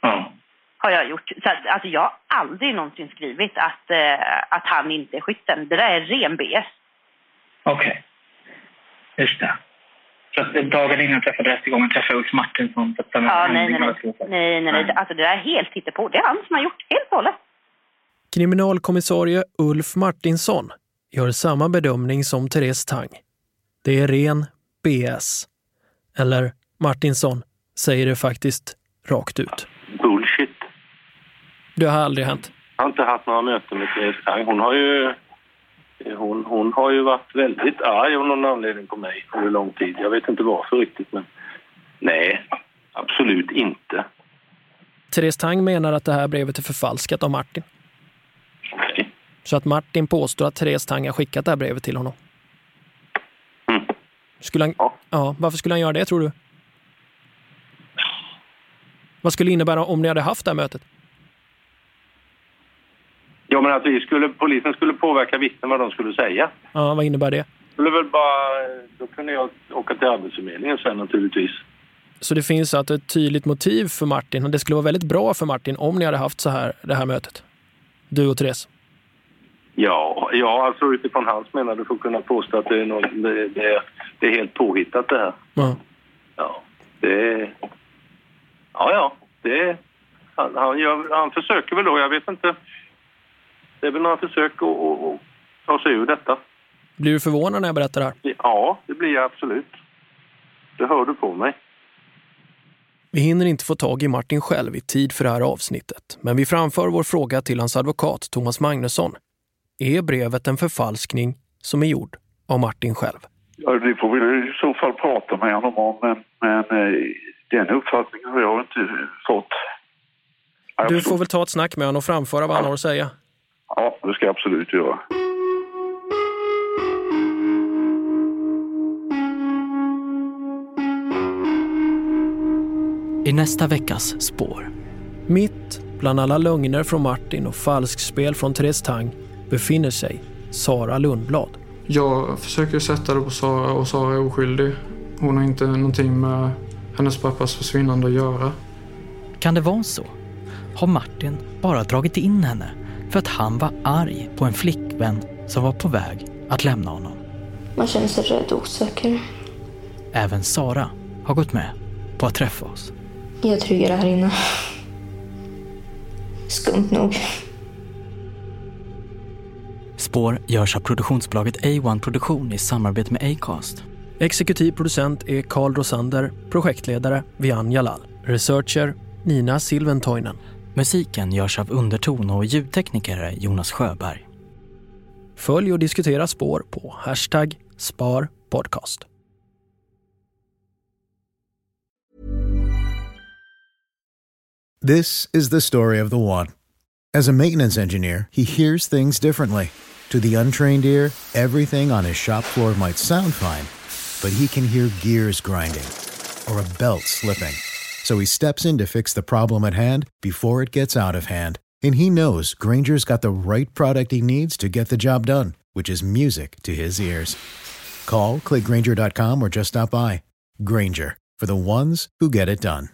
Speaker 12: Ja.
Speaker 4: Har jag gjort. Så att, alltså, jag har aldrig någonsin skrivit att, eh, att han inte är skytten. Det där är ren BS.
Speaker 12: Okej. Just det. Dagen innan jag träffade rättegången träffade jag Ulf Martinsson.
Speaker 4: Ja, nej, nej, nej. Nej, nej, nej. Alltså det där är helt hittepå. Det är han som har gjort, helt och hållet.
Speaker 2: Kriminalkommissarie Ulf Martinsson gör samma bedömning som Therese Tang. Det är ren BS. Eller Martinsson säger det faktiskt rakt ut.
Speaker 9: Bullshit.
Speaker 2: Det har aldrig hänt.
Speaker 9: Jag har inte haft några möten med Therese Tang. Hon har ju... Hon, hon har ju varit väldigt arg av någon anledning på mig under lång tid. Jag vet inte varför riktigt, men... Nej, absolut inte.
Speaker 2: Therese Tang menar att det här brevet är förfalskat av Martin. Så att Martin påstår att Therese Tang har skickat det här brevet till honom. Skulle han, ja. varför skulle han göra det tror du? Vad skulle det innebära om ni hade haft det här mötet?
Speaker 9: Ja, men att vi skulle, polisen skulle påverka vittnen vad de skulle säga.
Speaker 2: Ja, vad innebär det?
Speaker 9: Skulle väl bara, då kunde jag åka till Arbetsförmedlingen sen naturligtvis.
Speaker 2: Så det finns alltså ett tydligt motiv för Martin och det skulle vara väldigt bra för Martin om ni hade haft så här det här mötet. Du och Therese.
Speaker 9: Ja, ja alltså utifrån hans menade för att kunna påstå att det är, något, det, det, det är helt påhittat det här.
Speaker 2: Ja.
Speaker 9: Ja, det... Ja, ja, det... Han, han, gör, han försöker väl då, jag vet inte. Det är väl några försök att, att, att ta sig ur detta.
Speaker 2: Blir du förvånad när jag berättar det här?
Speaker 9: Ja, det blir jag absolut. Det hör du på mig.
Speaker 2: Vi hinner inte få tag i Martin själv i tid för det här avsnittet, men vi framför vår fråga till hans advokat Thomas Magnusson. Är brevet en förfalskning som är gjord av Martin själv?
Speaker 9: Ja, det får vi i så fall prata med honom om, men, men eh, den uppfattningen har jag inte fått.
Speaker 2: Du får väl ta ett snack med honom och framföra vad han har att säga.
Speaker 9: Ja, det ska jag absolut göra.
Speaker 3: I nästa veckas spår.
Speaker 2: Mitt bland alla lögner från Martin och falskspel från Therese Tang befinner sig Sara Lundblad.
Speaker 1: Jag försöker sätta det på Sara och Sara är oskyldig. Hon har inte någonting med hennes pappas försvinnande att göra.
Speaker 3: Kan det vara så? Har Martin bara dragit in henne för att han var arg på en flickvän som var på väg att lämna honom?
Speaker 25: Man känner sig rädd och osäker.
Speaker 3: Även Sara har gått med på att träffa oss.
Speaker 25: Jag är tryggare här inne. Skumt nog.
Speaker 3: Spår görs av produktionsbolaget A1 Produktion i samarbete med Acast.
Speaker 2: Exekutiv producent är Carl Rosander, projektledare Vian Jalal, researcher Nina Silventoinen.
Speaker 3: Musiken görs av Underton och ljudtekniker Jonas Sjöberg.
Speaker 2: Följ och diskutera spår på hashtag sparpodcast.
Speaker 26: This is the story of the one. As a maintenance engineer, he hears things differently. To the untrained ear, everything on his shop floor might sound fine, but he can hear gears grinding or a belt slipping. So he steps in to fix the problem at hand before it gets out of hand. And he knows Granger's got the right product he needs to get the job done, which is music to his ears. Call, click Granger.com, or just stop by. Granger, for the ones who get it done.